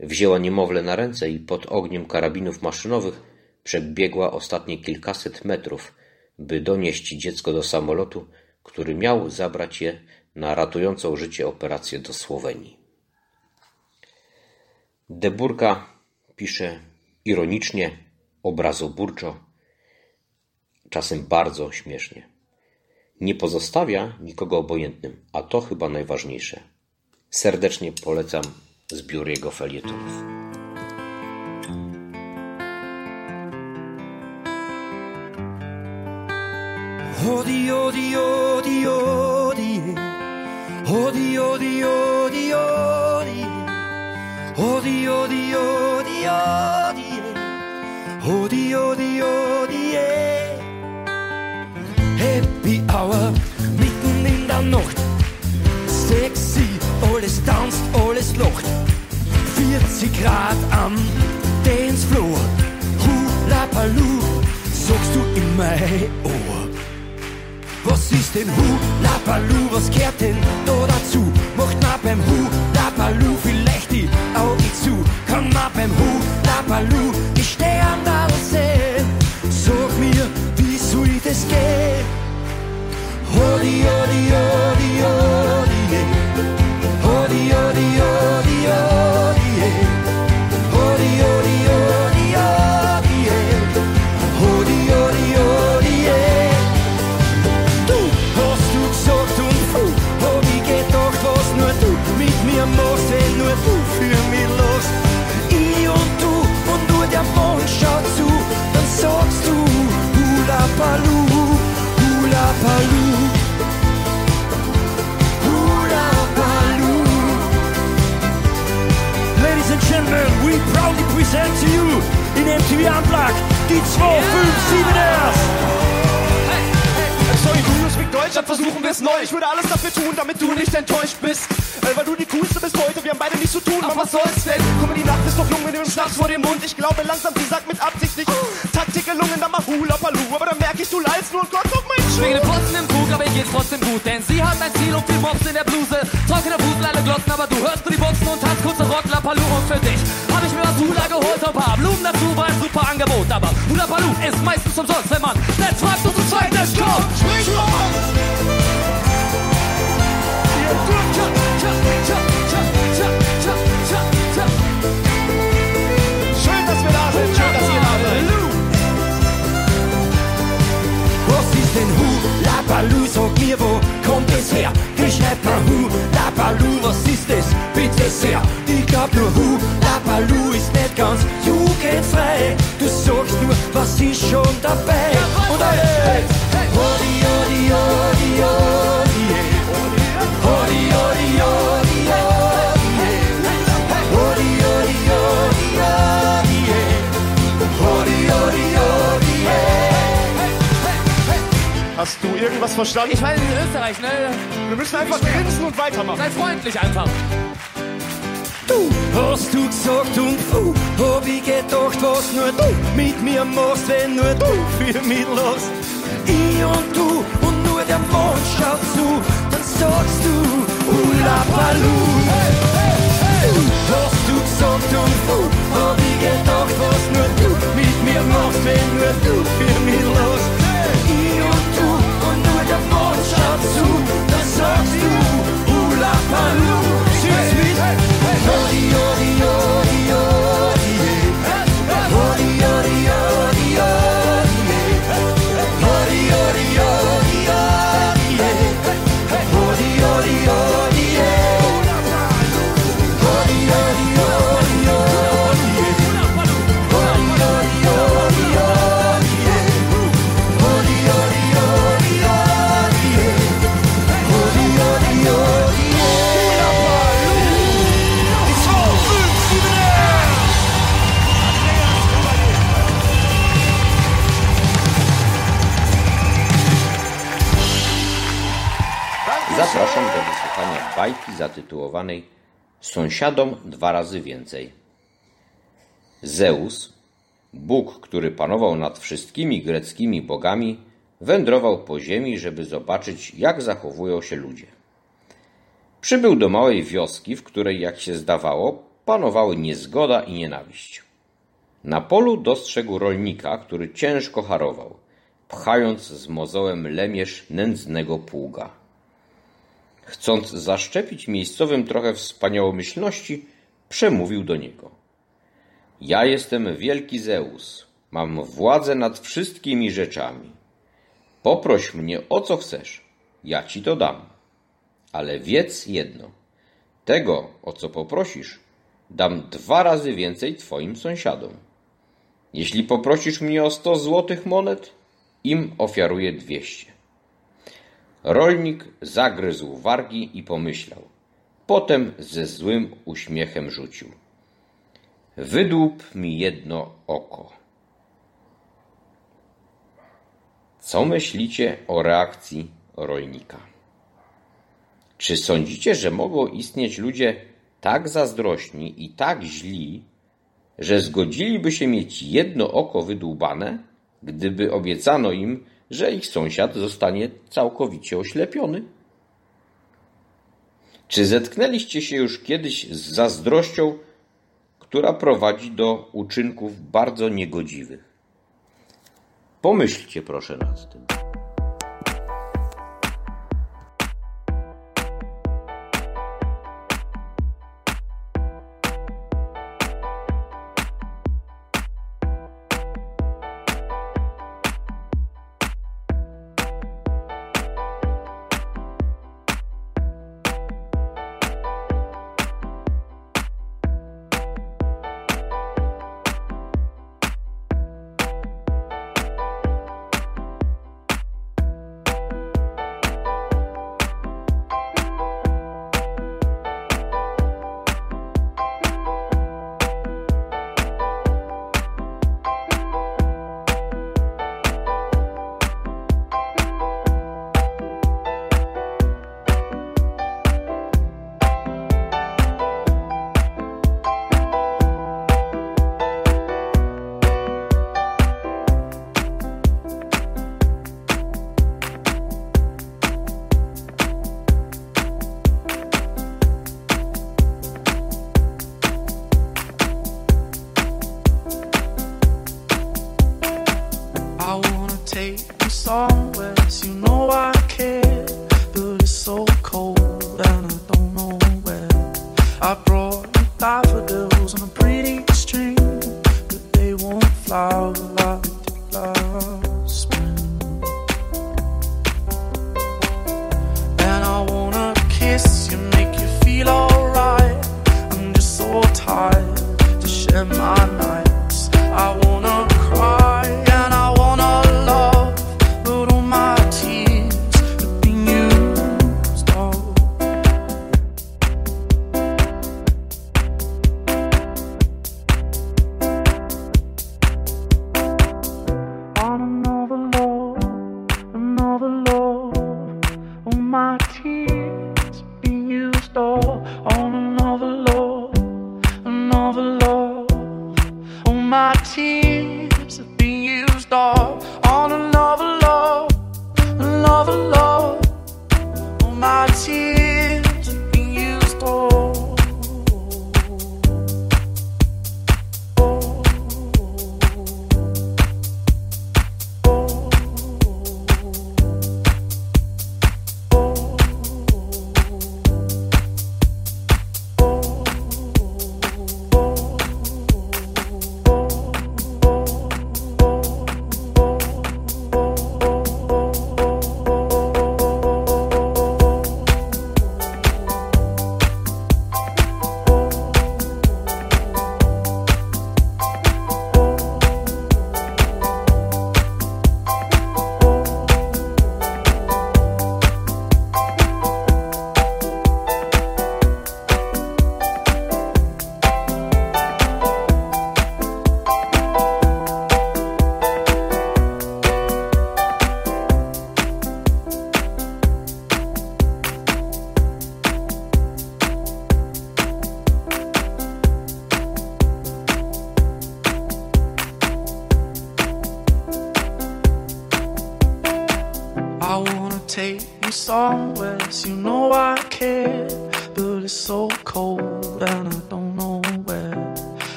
Wzięła niemowlę na ręce i pod ogniem karabinów maszynowych przebiegła ostatnie kilkaset metrów, by donieść dziecko do samolotu, który miał zabrać je na ratującą życie operację do Słowenii. Deburka pisze ironicznie, obrazoburczo, czasem bardzo śmiesznie. Nie pozostawia nikogo obojętnym, a to chyba najważniejsze. Serdecznie polecam zbiór jego felietonów. Odi, odi, odi, odi, odi, odi, odi, odi, odi, odi, odi, odi, odi, odi, odi, Happy Hour, mitten in der Nacht, sexy, alles tanzt, alles lacht, 40 Grad am Dancefloor, Hula Baloo, sagst du in mein Ohr. Was ist denn Hula Baloo, was gehört denn da dazu? Macht man beim Hula Baloo vielleicht die Augen zu? Kann man beim Hula Baloo die Sterne sehen? Sag mir, wie soll das gehen? Hodi, hodi, hodi, hodi. Hodi, hodi, hodi, hodi, present to you in MTV Unplugged die 257ers. Sorry, du musst mit Deutschland versuchen wir's neu. Ich würde alles dafür tun, damit du nicht enttäuscht bist. Äh, weil du die coolste bist heute, wir haben beide nichts zu tun. Aber was soll's denn? Guck mal, die Nacht ist doch jung mit dem Schnaps vor dem Mund. Ich glaube langsam, sie sagt mit Absicht nicht. Taktik gelungen, dann mach Hula Paloo. Aber dann merke ich, du leidest nur und Gott, guck mein Wegen dem Posten im Bug, aber ihr geht's trotzdem gut, denn sie hat ein Ziel und viel Mops in der Bluse. Trockener Fußel, alle glotzen, aber du hörst nur die Boxen und tanzt kurze Rocklapalu und für dich Hula geholt ein paar Blumen dazu, war ein super Angebot, aber Hula Palu ist meistens umsonst, wenn man nicht fragt und zu zweit nicht kommt. Spring on! Tja, tja, tja, tja, tja, tja, tja, tja. Schön, dass wir da sind. Schön, dass ihr da seid. Was ist denn Baloo? Sag mir, wo kommt es her? Ich mal Hula Baloo, was ist das? Bitte sehr. Ich glaub nur dass sie schon dabei unterwegs. Odi, odi, odi, odi, odi, odi, odi, odi, odi, odi, odi, Hast du irgendwas verstanden? Ich meine, in Österreich, ne? Wir müssen einfach grinsen und weitermachen. Sei freundlich einfach. Hast du gesagt und puh, hab ich gedacht, was nur du mit mir machst, wenn nur du für mich lachst. Ich und du und nur der Mond schaut zu, dann sagst du Hula Baloo. Du hast du gesagt und puh, hab ich gedacht, was nur du mit mir machst, wenn nur du für mich lachst. Ich und du und nur der Mond schaut zu, dann sagst du Hula Hey, hey, hey. Zatytułowanej Sąsiadom dwa razy więcej. Zeus, Bóg, który panował nad wszystkimi greckimi bogami, wędrował po ziemi, żeby zobaczyć, jak zachowują się ludzie. Przybył do małej wioski, w której, jak się zdawało, panowały niezgoda i nienawiść. Na polu dostrzegł rolnika, który ciężko harował, pchając z mozołem lemierz nędznego pługa. Chcąc zaszczepić miejscowym trochę wspaniałomyślności, przemówił do niego. Ja jestem wielki Zeus, mam władzę nad wszystkimi rzeczami. Poproś mnie o co chcesz, ja ci to dam. Ale wiedz jedno, tego o co poprosisz, dam dwa razy więcej twoim sąsiadom. Jeśli poprosisz mnie o sto złotych monet, im ofiaruję dwieście. Rolnik zagryzł wargi i pomyślał. Potem ze złym uśmiechem rzucił. Wydłup mi jedno oko. Co myślicie o reakcji rolnika? Czy sądzicie, że mogą istnieć ludzie tak zazdrośni i tak źli, że zgodziliby się mieć jedno oko wydłubane, gdyby obiecano im, że ich sąsiad zostanie całkowicie oślepiony? Czy zetknęliście się już kiedyś z zazdrością, która prowadzi do uczynków bardzo niegodziwych? Pomyślcie proszę nad tym.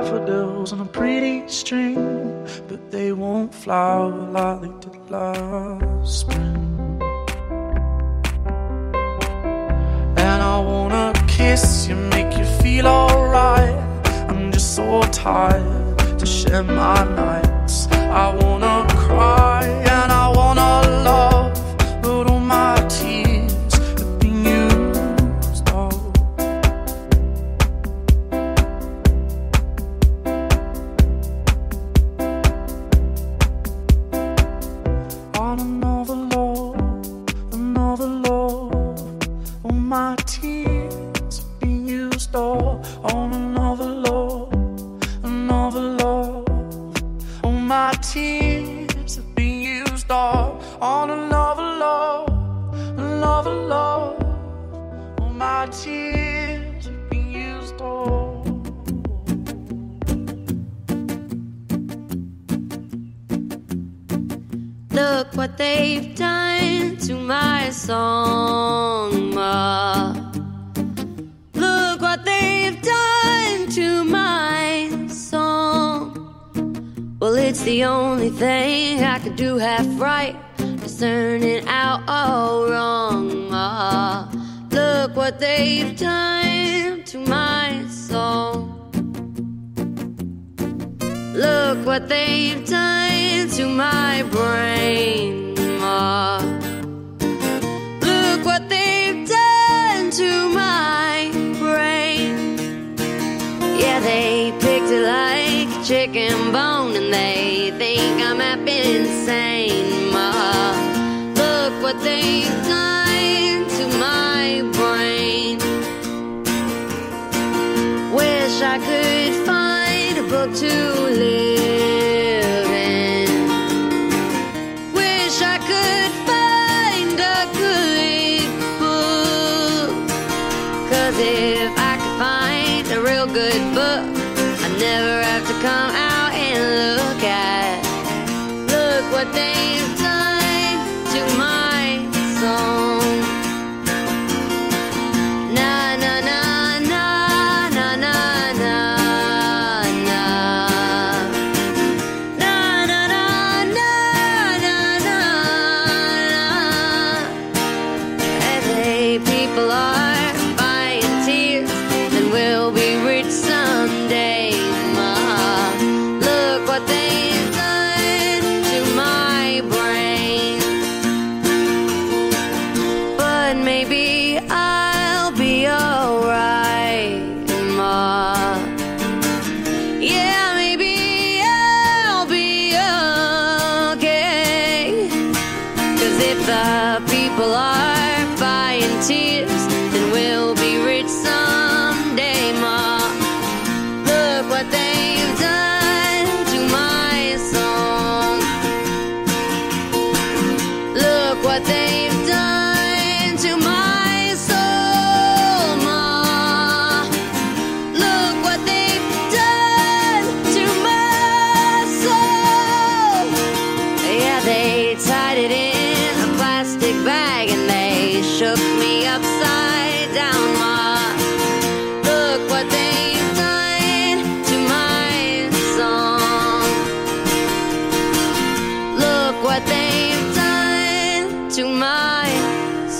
daffodils on a pretty string, but they won't flower like they did last spring. And I wanna kiss you, make you feel alright. I'm just so tired to share my nights. I wanna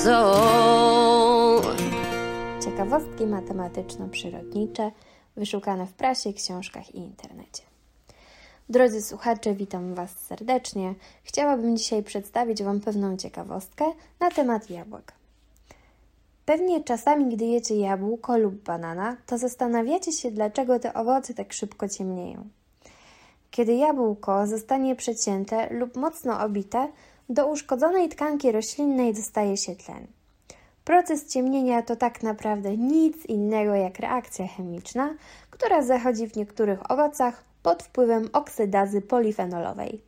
soul. Ciekawostki matematyczno-przyrodnicze wyszukane w prasie, książkach i internecie. Drodzy słuchacze, witam Was serdecznie. Chciałabym dzisiaj przedstawić Wam pewną ciekawostkę na temat jabłek. Pewnie czasami, gdy jecie jabłko lub banana, to zastanawiacie się, dlaczego te owoce tak szybko ciemnieją. Kiedy jabłko zostanie przecięte lub mocno obite, do uszkodzonej tkanki roślinnej dostaje się tlen. Proces ciemnienia to tak naprawdę nic innego jak reakcja chemiczna, która zachodzi w niektórych owocach pod wpływem oksydazy polifenolowej.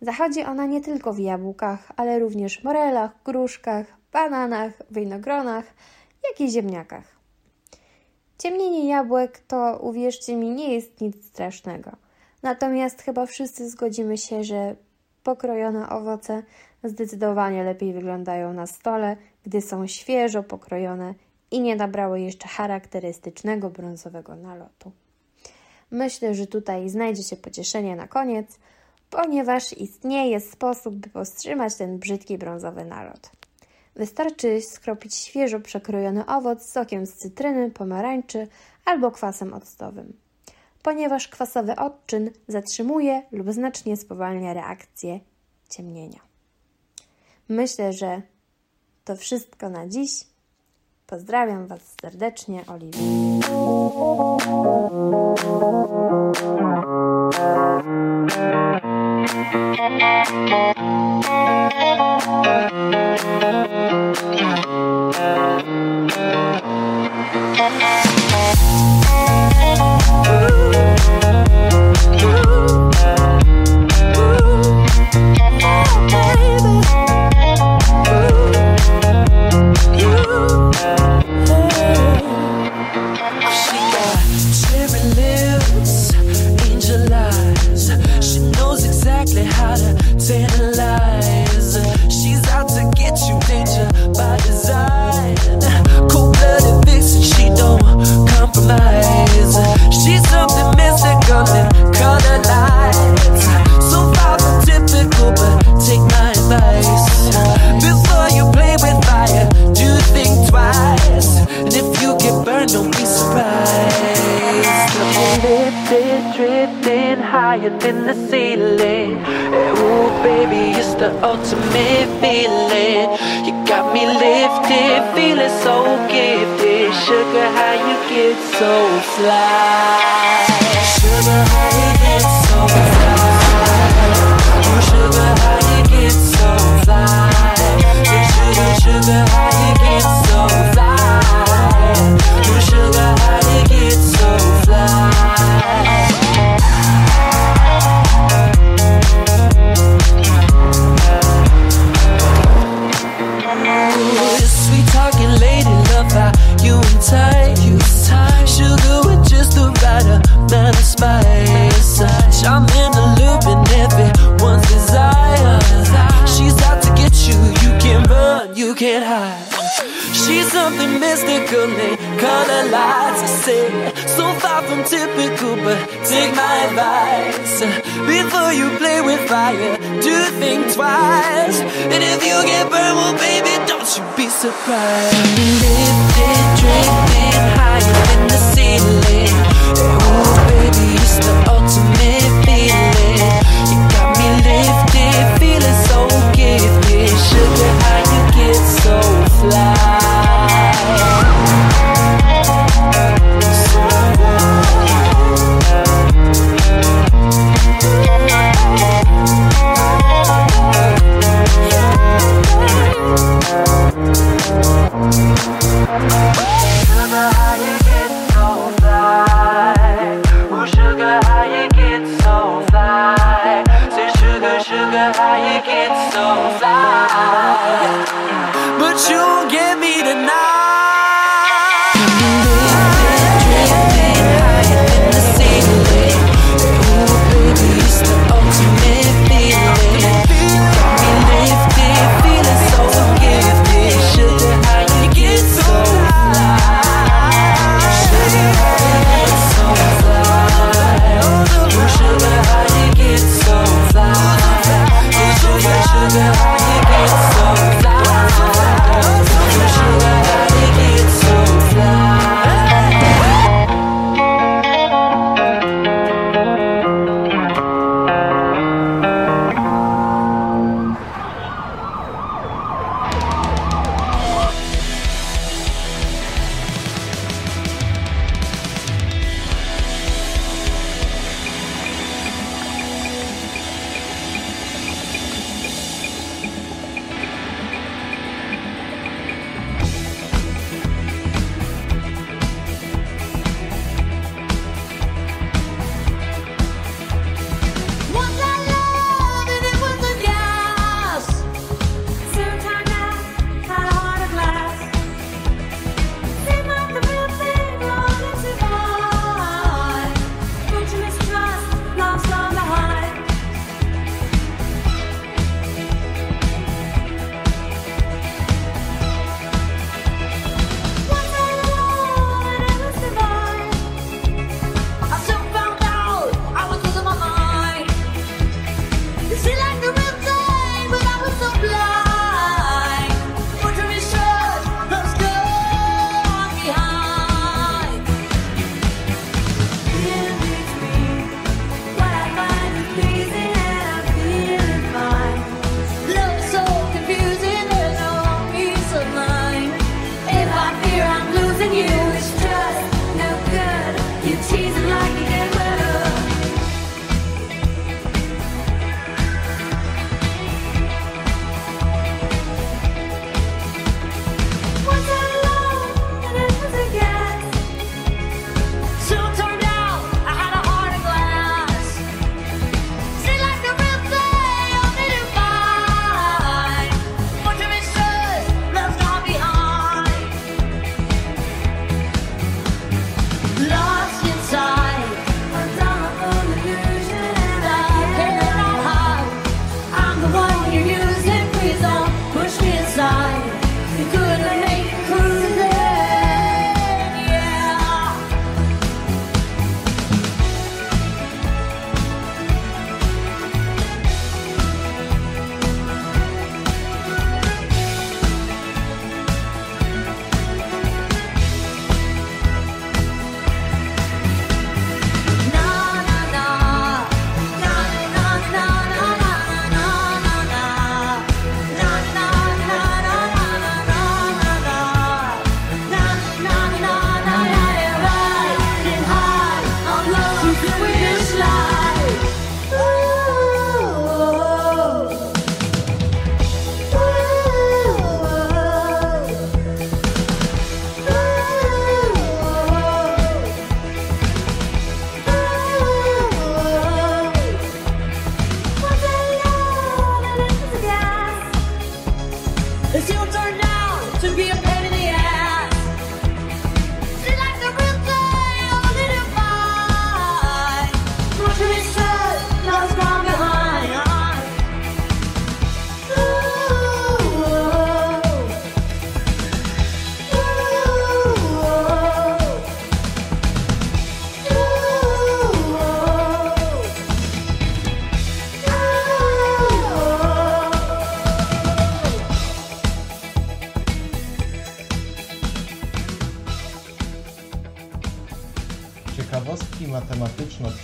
Zachodzi ona nie tylko w jabłkach, ale również morelach, gruszkach, bananach, winogronach, jak i ziemniakach. Ciemnienie jabłek to, uwierzcie mi, nie jest nic strasznego. Natomiast chyba wszyscy zgodzimy się, że pokrojone owoce zdecydowanie lepiej wyglądają na stole, gdy są świeżo pokrojone i nie nabrały jeszcze charakterystycznego brązowego nalotu. Myślę, że tutaj znajdzie się pocieszenie na koniec, ponieważ istnieje sposób, by powstrzymać ten brzydki brązowy nalot. Wystarczy skropić świeżo przekrojony owoc sokiem z cytryny, pomarańczy albo kwasem octowym, ponieważ kwasowy odczyn zatrzymuje lub znacznie spowalnia reakcję ciemnienia. Myślę, że to wszystko na dziś. Pozdrawiam Was serdecznie, Oliwia. Lifting higher than the ceiling. Oh, baby, it's the ultimate feeling. You got me lifted, feeling so gifted. Sugar, how you get so fly? Sugar, how you get so fly? Oh, sugar, how you get so fly? Sugar, sugar, goodbye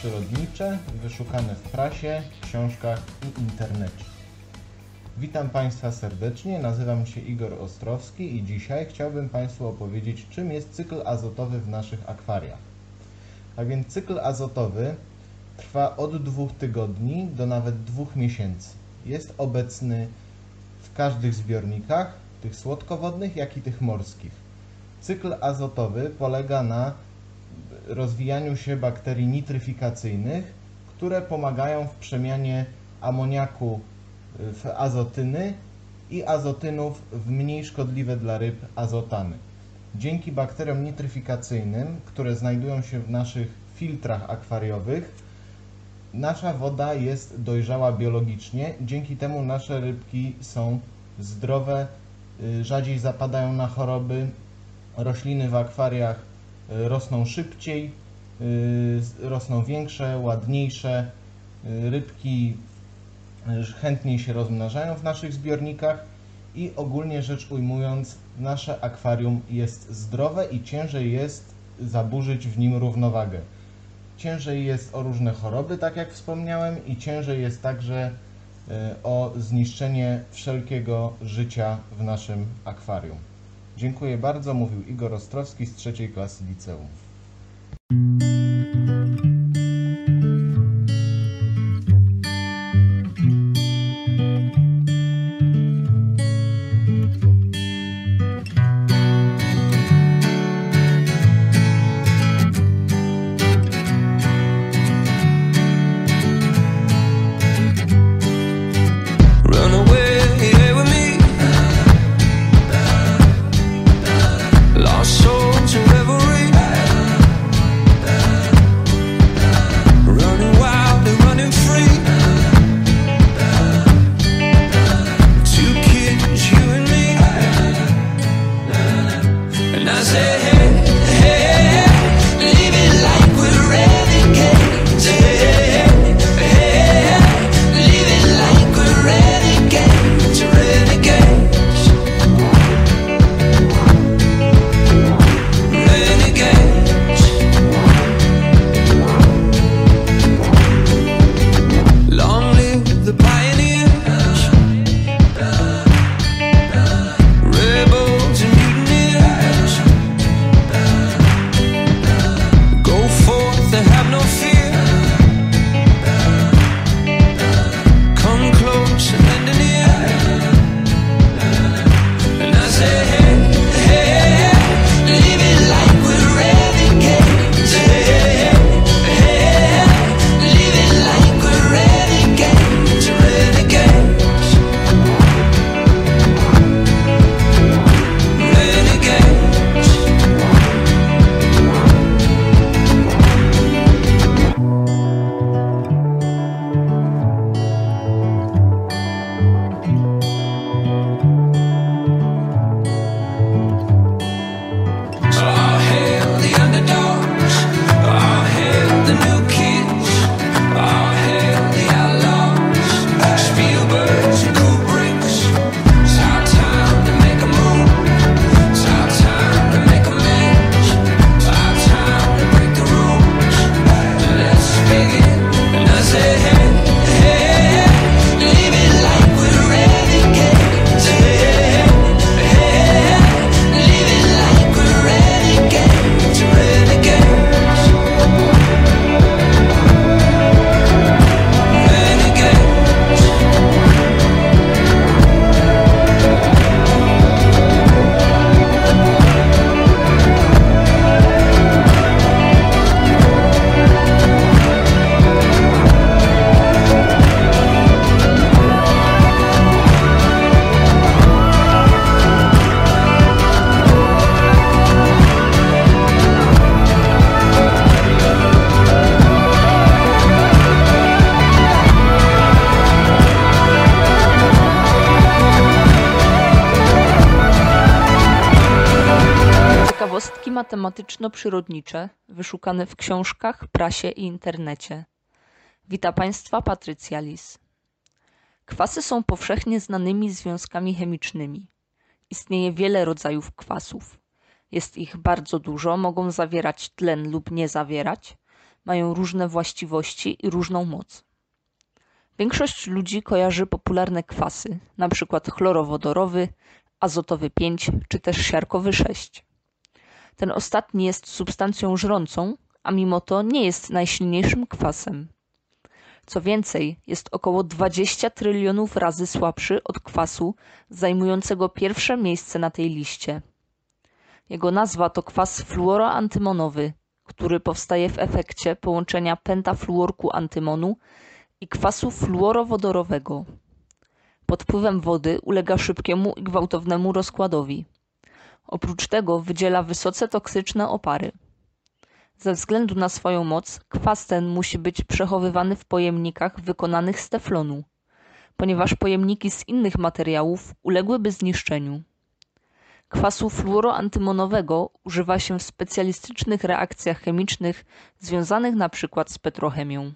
matematyczno-przyrodnicze wyszukane w prasie, książkach i internecie. Witam Państwa serdecznie, nazywam się Igor Ostrowski i dzisiaj chciałbym Państwu opowiedzieć, czym jest cykl azotowy w naszych akwariach. A więc cykl azotowy trwa od dwóch tygodni do nawet dwóch miesięcy. Jest obecny w każdych zbiornikach, tych słodkowodnych, jak i tych morskich. Cykl azotowy polega na rozwijaniu się bakterii nitryfikacyjnych, które pomagają w przemianie amoniaku y, w azotyny i azotynów w mniej szkodliwe dla ryb azotany. Dzięki bakteriom nitryfikacyjnym, które znajdują się w naszych filtrach akwariowych, nasza woda jest dojrzała biologicznie, dzięki temu nasze rybki są zdrowe, y, rzadziej zapadają na choroby, rośliny w akwariach rosną szybciej, y, rosną większe, ładniejsze, y, rybki y, chętniej się rozmnażają w naszych zbiornikach i ogólnie rzecz ujmując, nasze akwarium jest zdrowe i ciężej jest zaburzyć w nim równowagę. Ciężej jest o różne choroby, tak jak wspomniałem, i ciężej jest także y, o zniszczenie wszelkiego życia w naszym akwarium. Dziękuję bardzo, mówił Igor Ostrowski z trzeciej klasy liceum. Matematyczno-przyrodnicze wyszukane w książkach, prasie i internecie. Wita Państwa Patrycja Lis. Kwasy są powszechnie znanymi związkami chemicznymi. Istnieje wiele rodzajów kwasów. Jest ich bardzo dużo, mogą zawierać tlen lub nie zawierać, mają różne właściwości i różną moc. Większość ludzi kojarzy popularne kwasy, np. chlorowodorowy, azotowy 5 czy też siarkowy 6. Ten ostatni jest substancją żrącą, a mimo to nie jest najsilniejszym kwasem. Co więcej, jest około 20 trylionów razy słabszy od kwasu zajmującego pierwsze miejsce na tej liście. Jego nazwa to kwas fluoroantymonowy, który powstaje w efekcie połączenia pentafluorku antymonu i kwasu fluorowodorowego. Pod wpływem wody ulega szybkiemu i gwałtownemu rozkładowi. Oprócz tego wydziela wysoce toksyczne opary. Ze względu na swoją moc, kwas ten musi być przechowywany w pojemnikach wykonanych z teflonu, ponieważ pojemniki z innych materiałów uległyby zniszczeniu. Kwasu fluoroantymonowego używa się w specjalistycznych reakcjach chemicznych związanych przykład z petrochemią.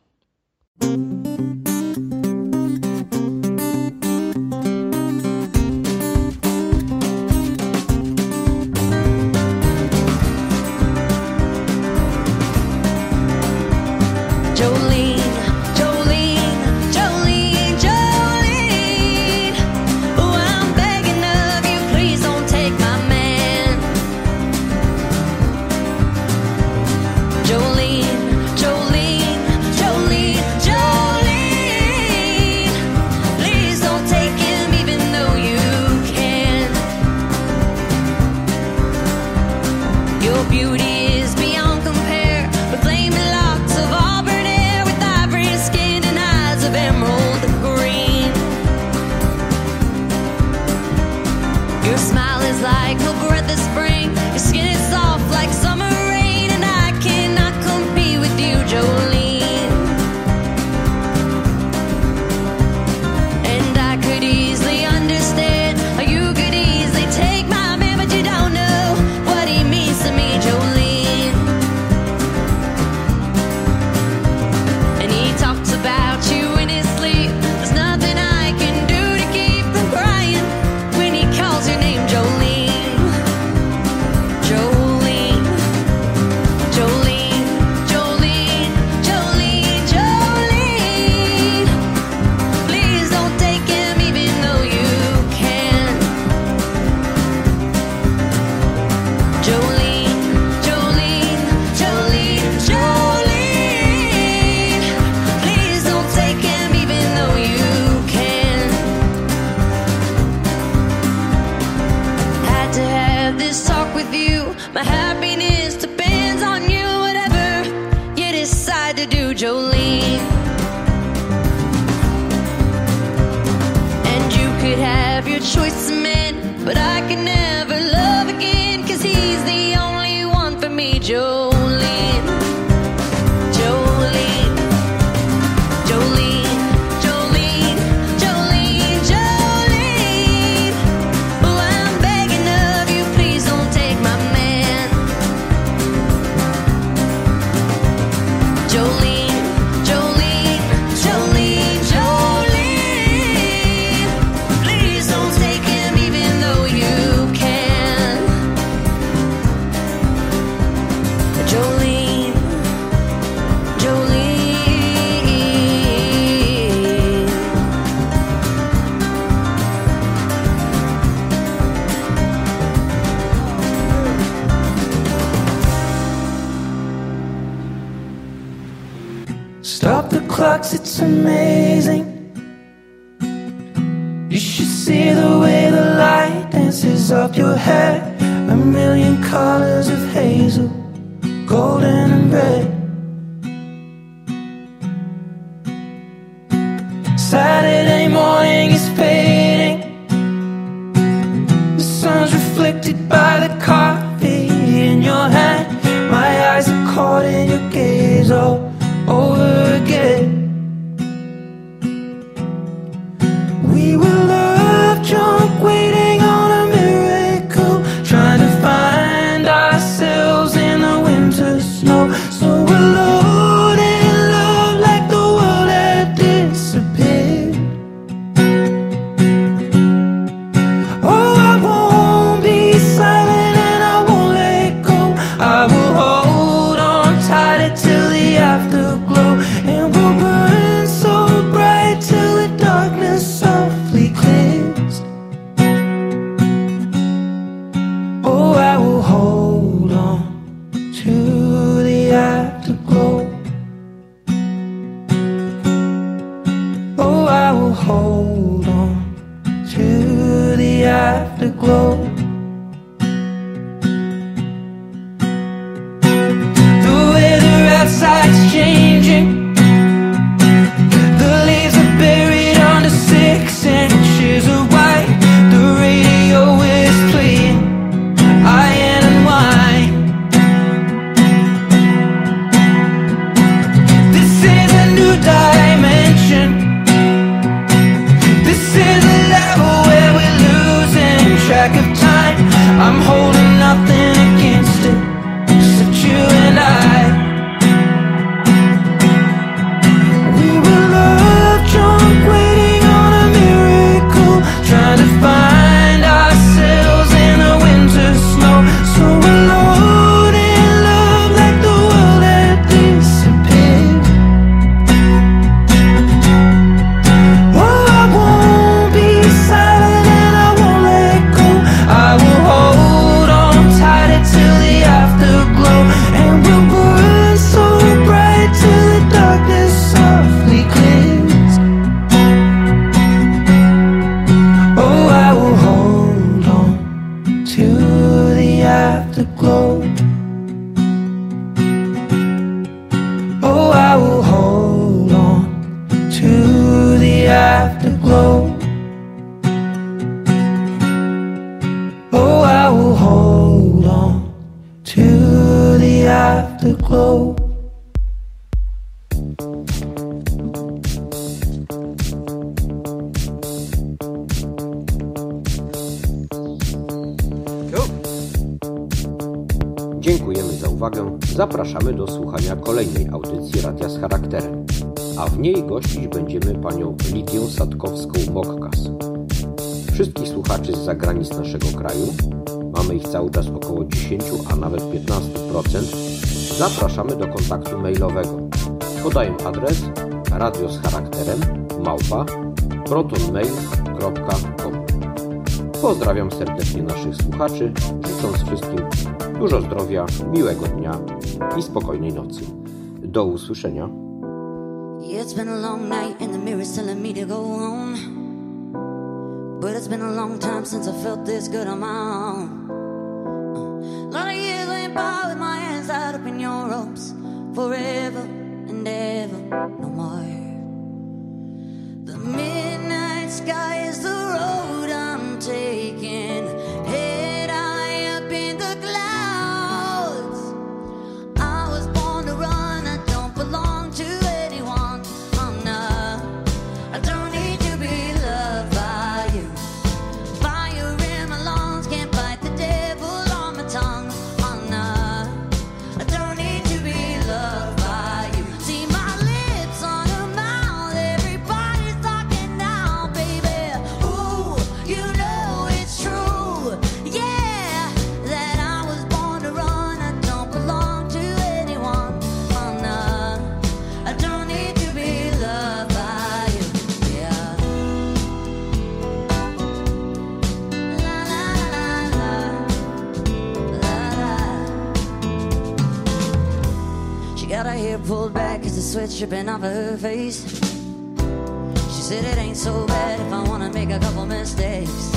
Her smile is like, we'll bread this. adres radio z charakterem małpa protonmail.com Pozdrawiam serdecznie naszych słuchaczy, życząc wszystkim dużo zdrowia, miłego dnia i spokojnej nocy. Do usłyszenia. It's been a long night and the mirror's telling me to go But it's been a long time since I felt this good on my own dripping off of her face. She said it ain't so bad if I wanna make a couple mistakes.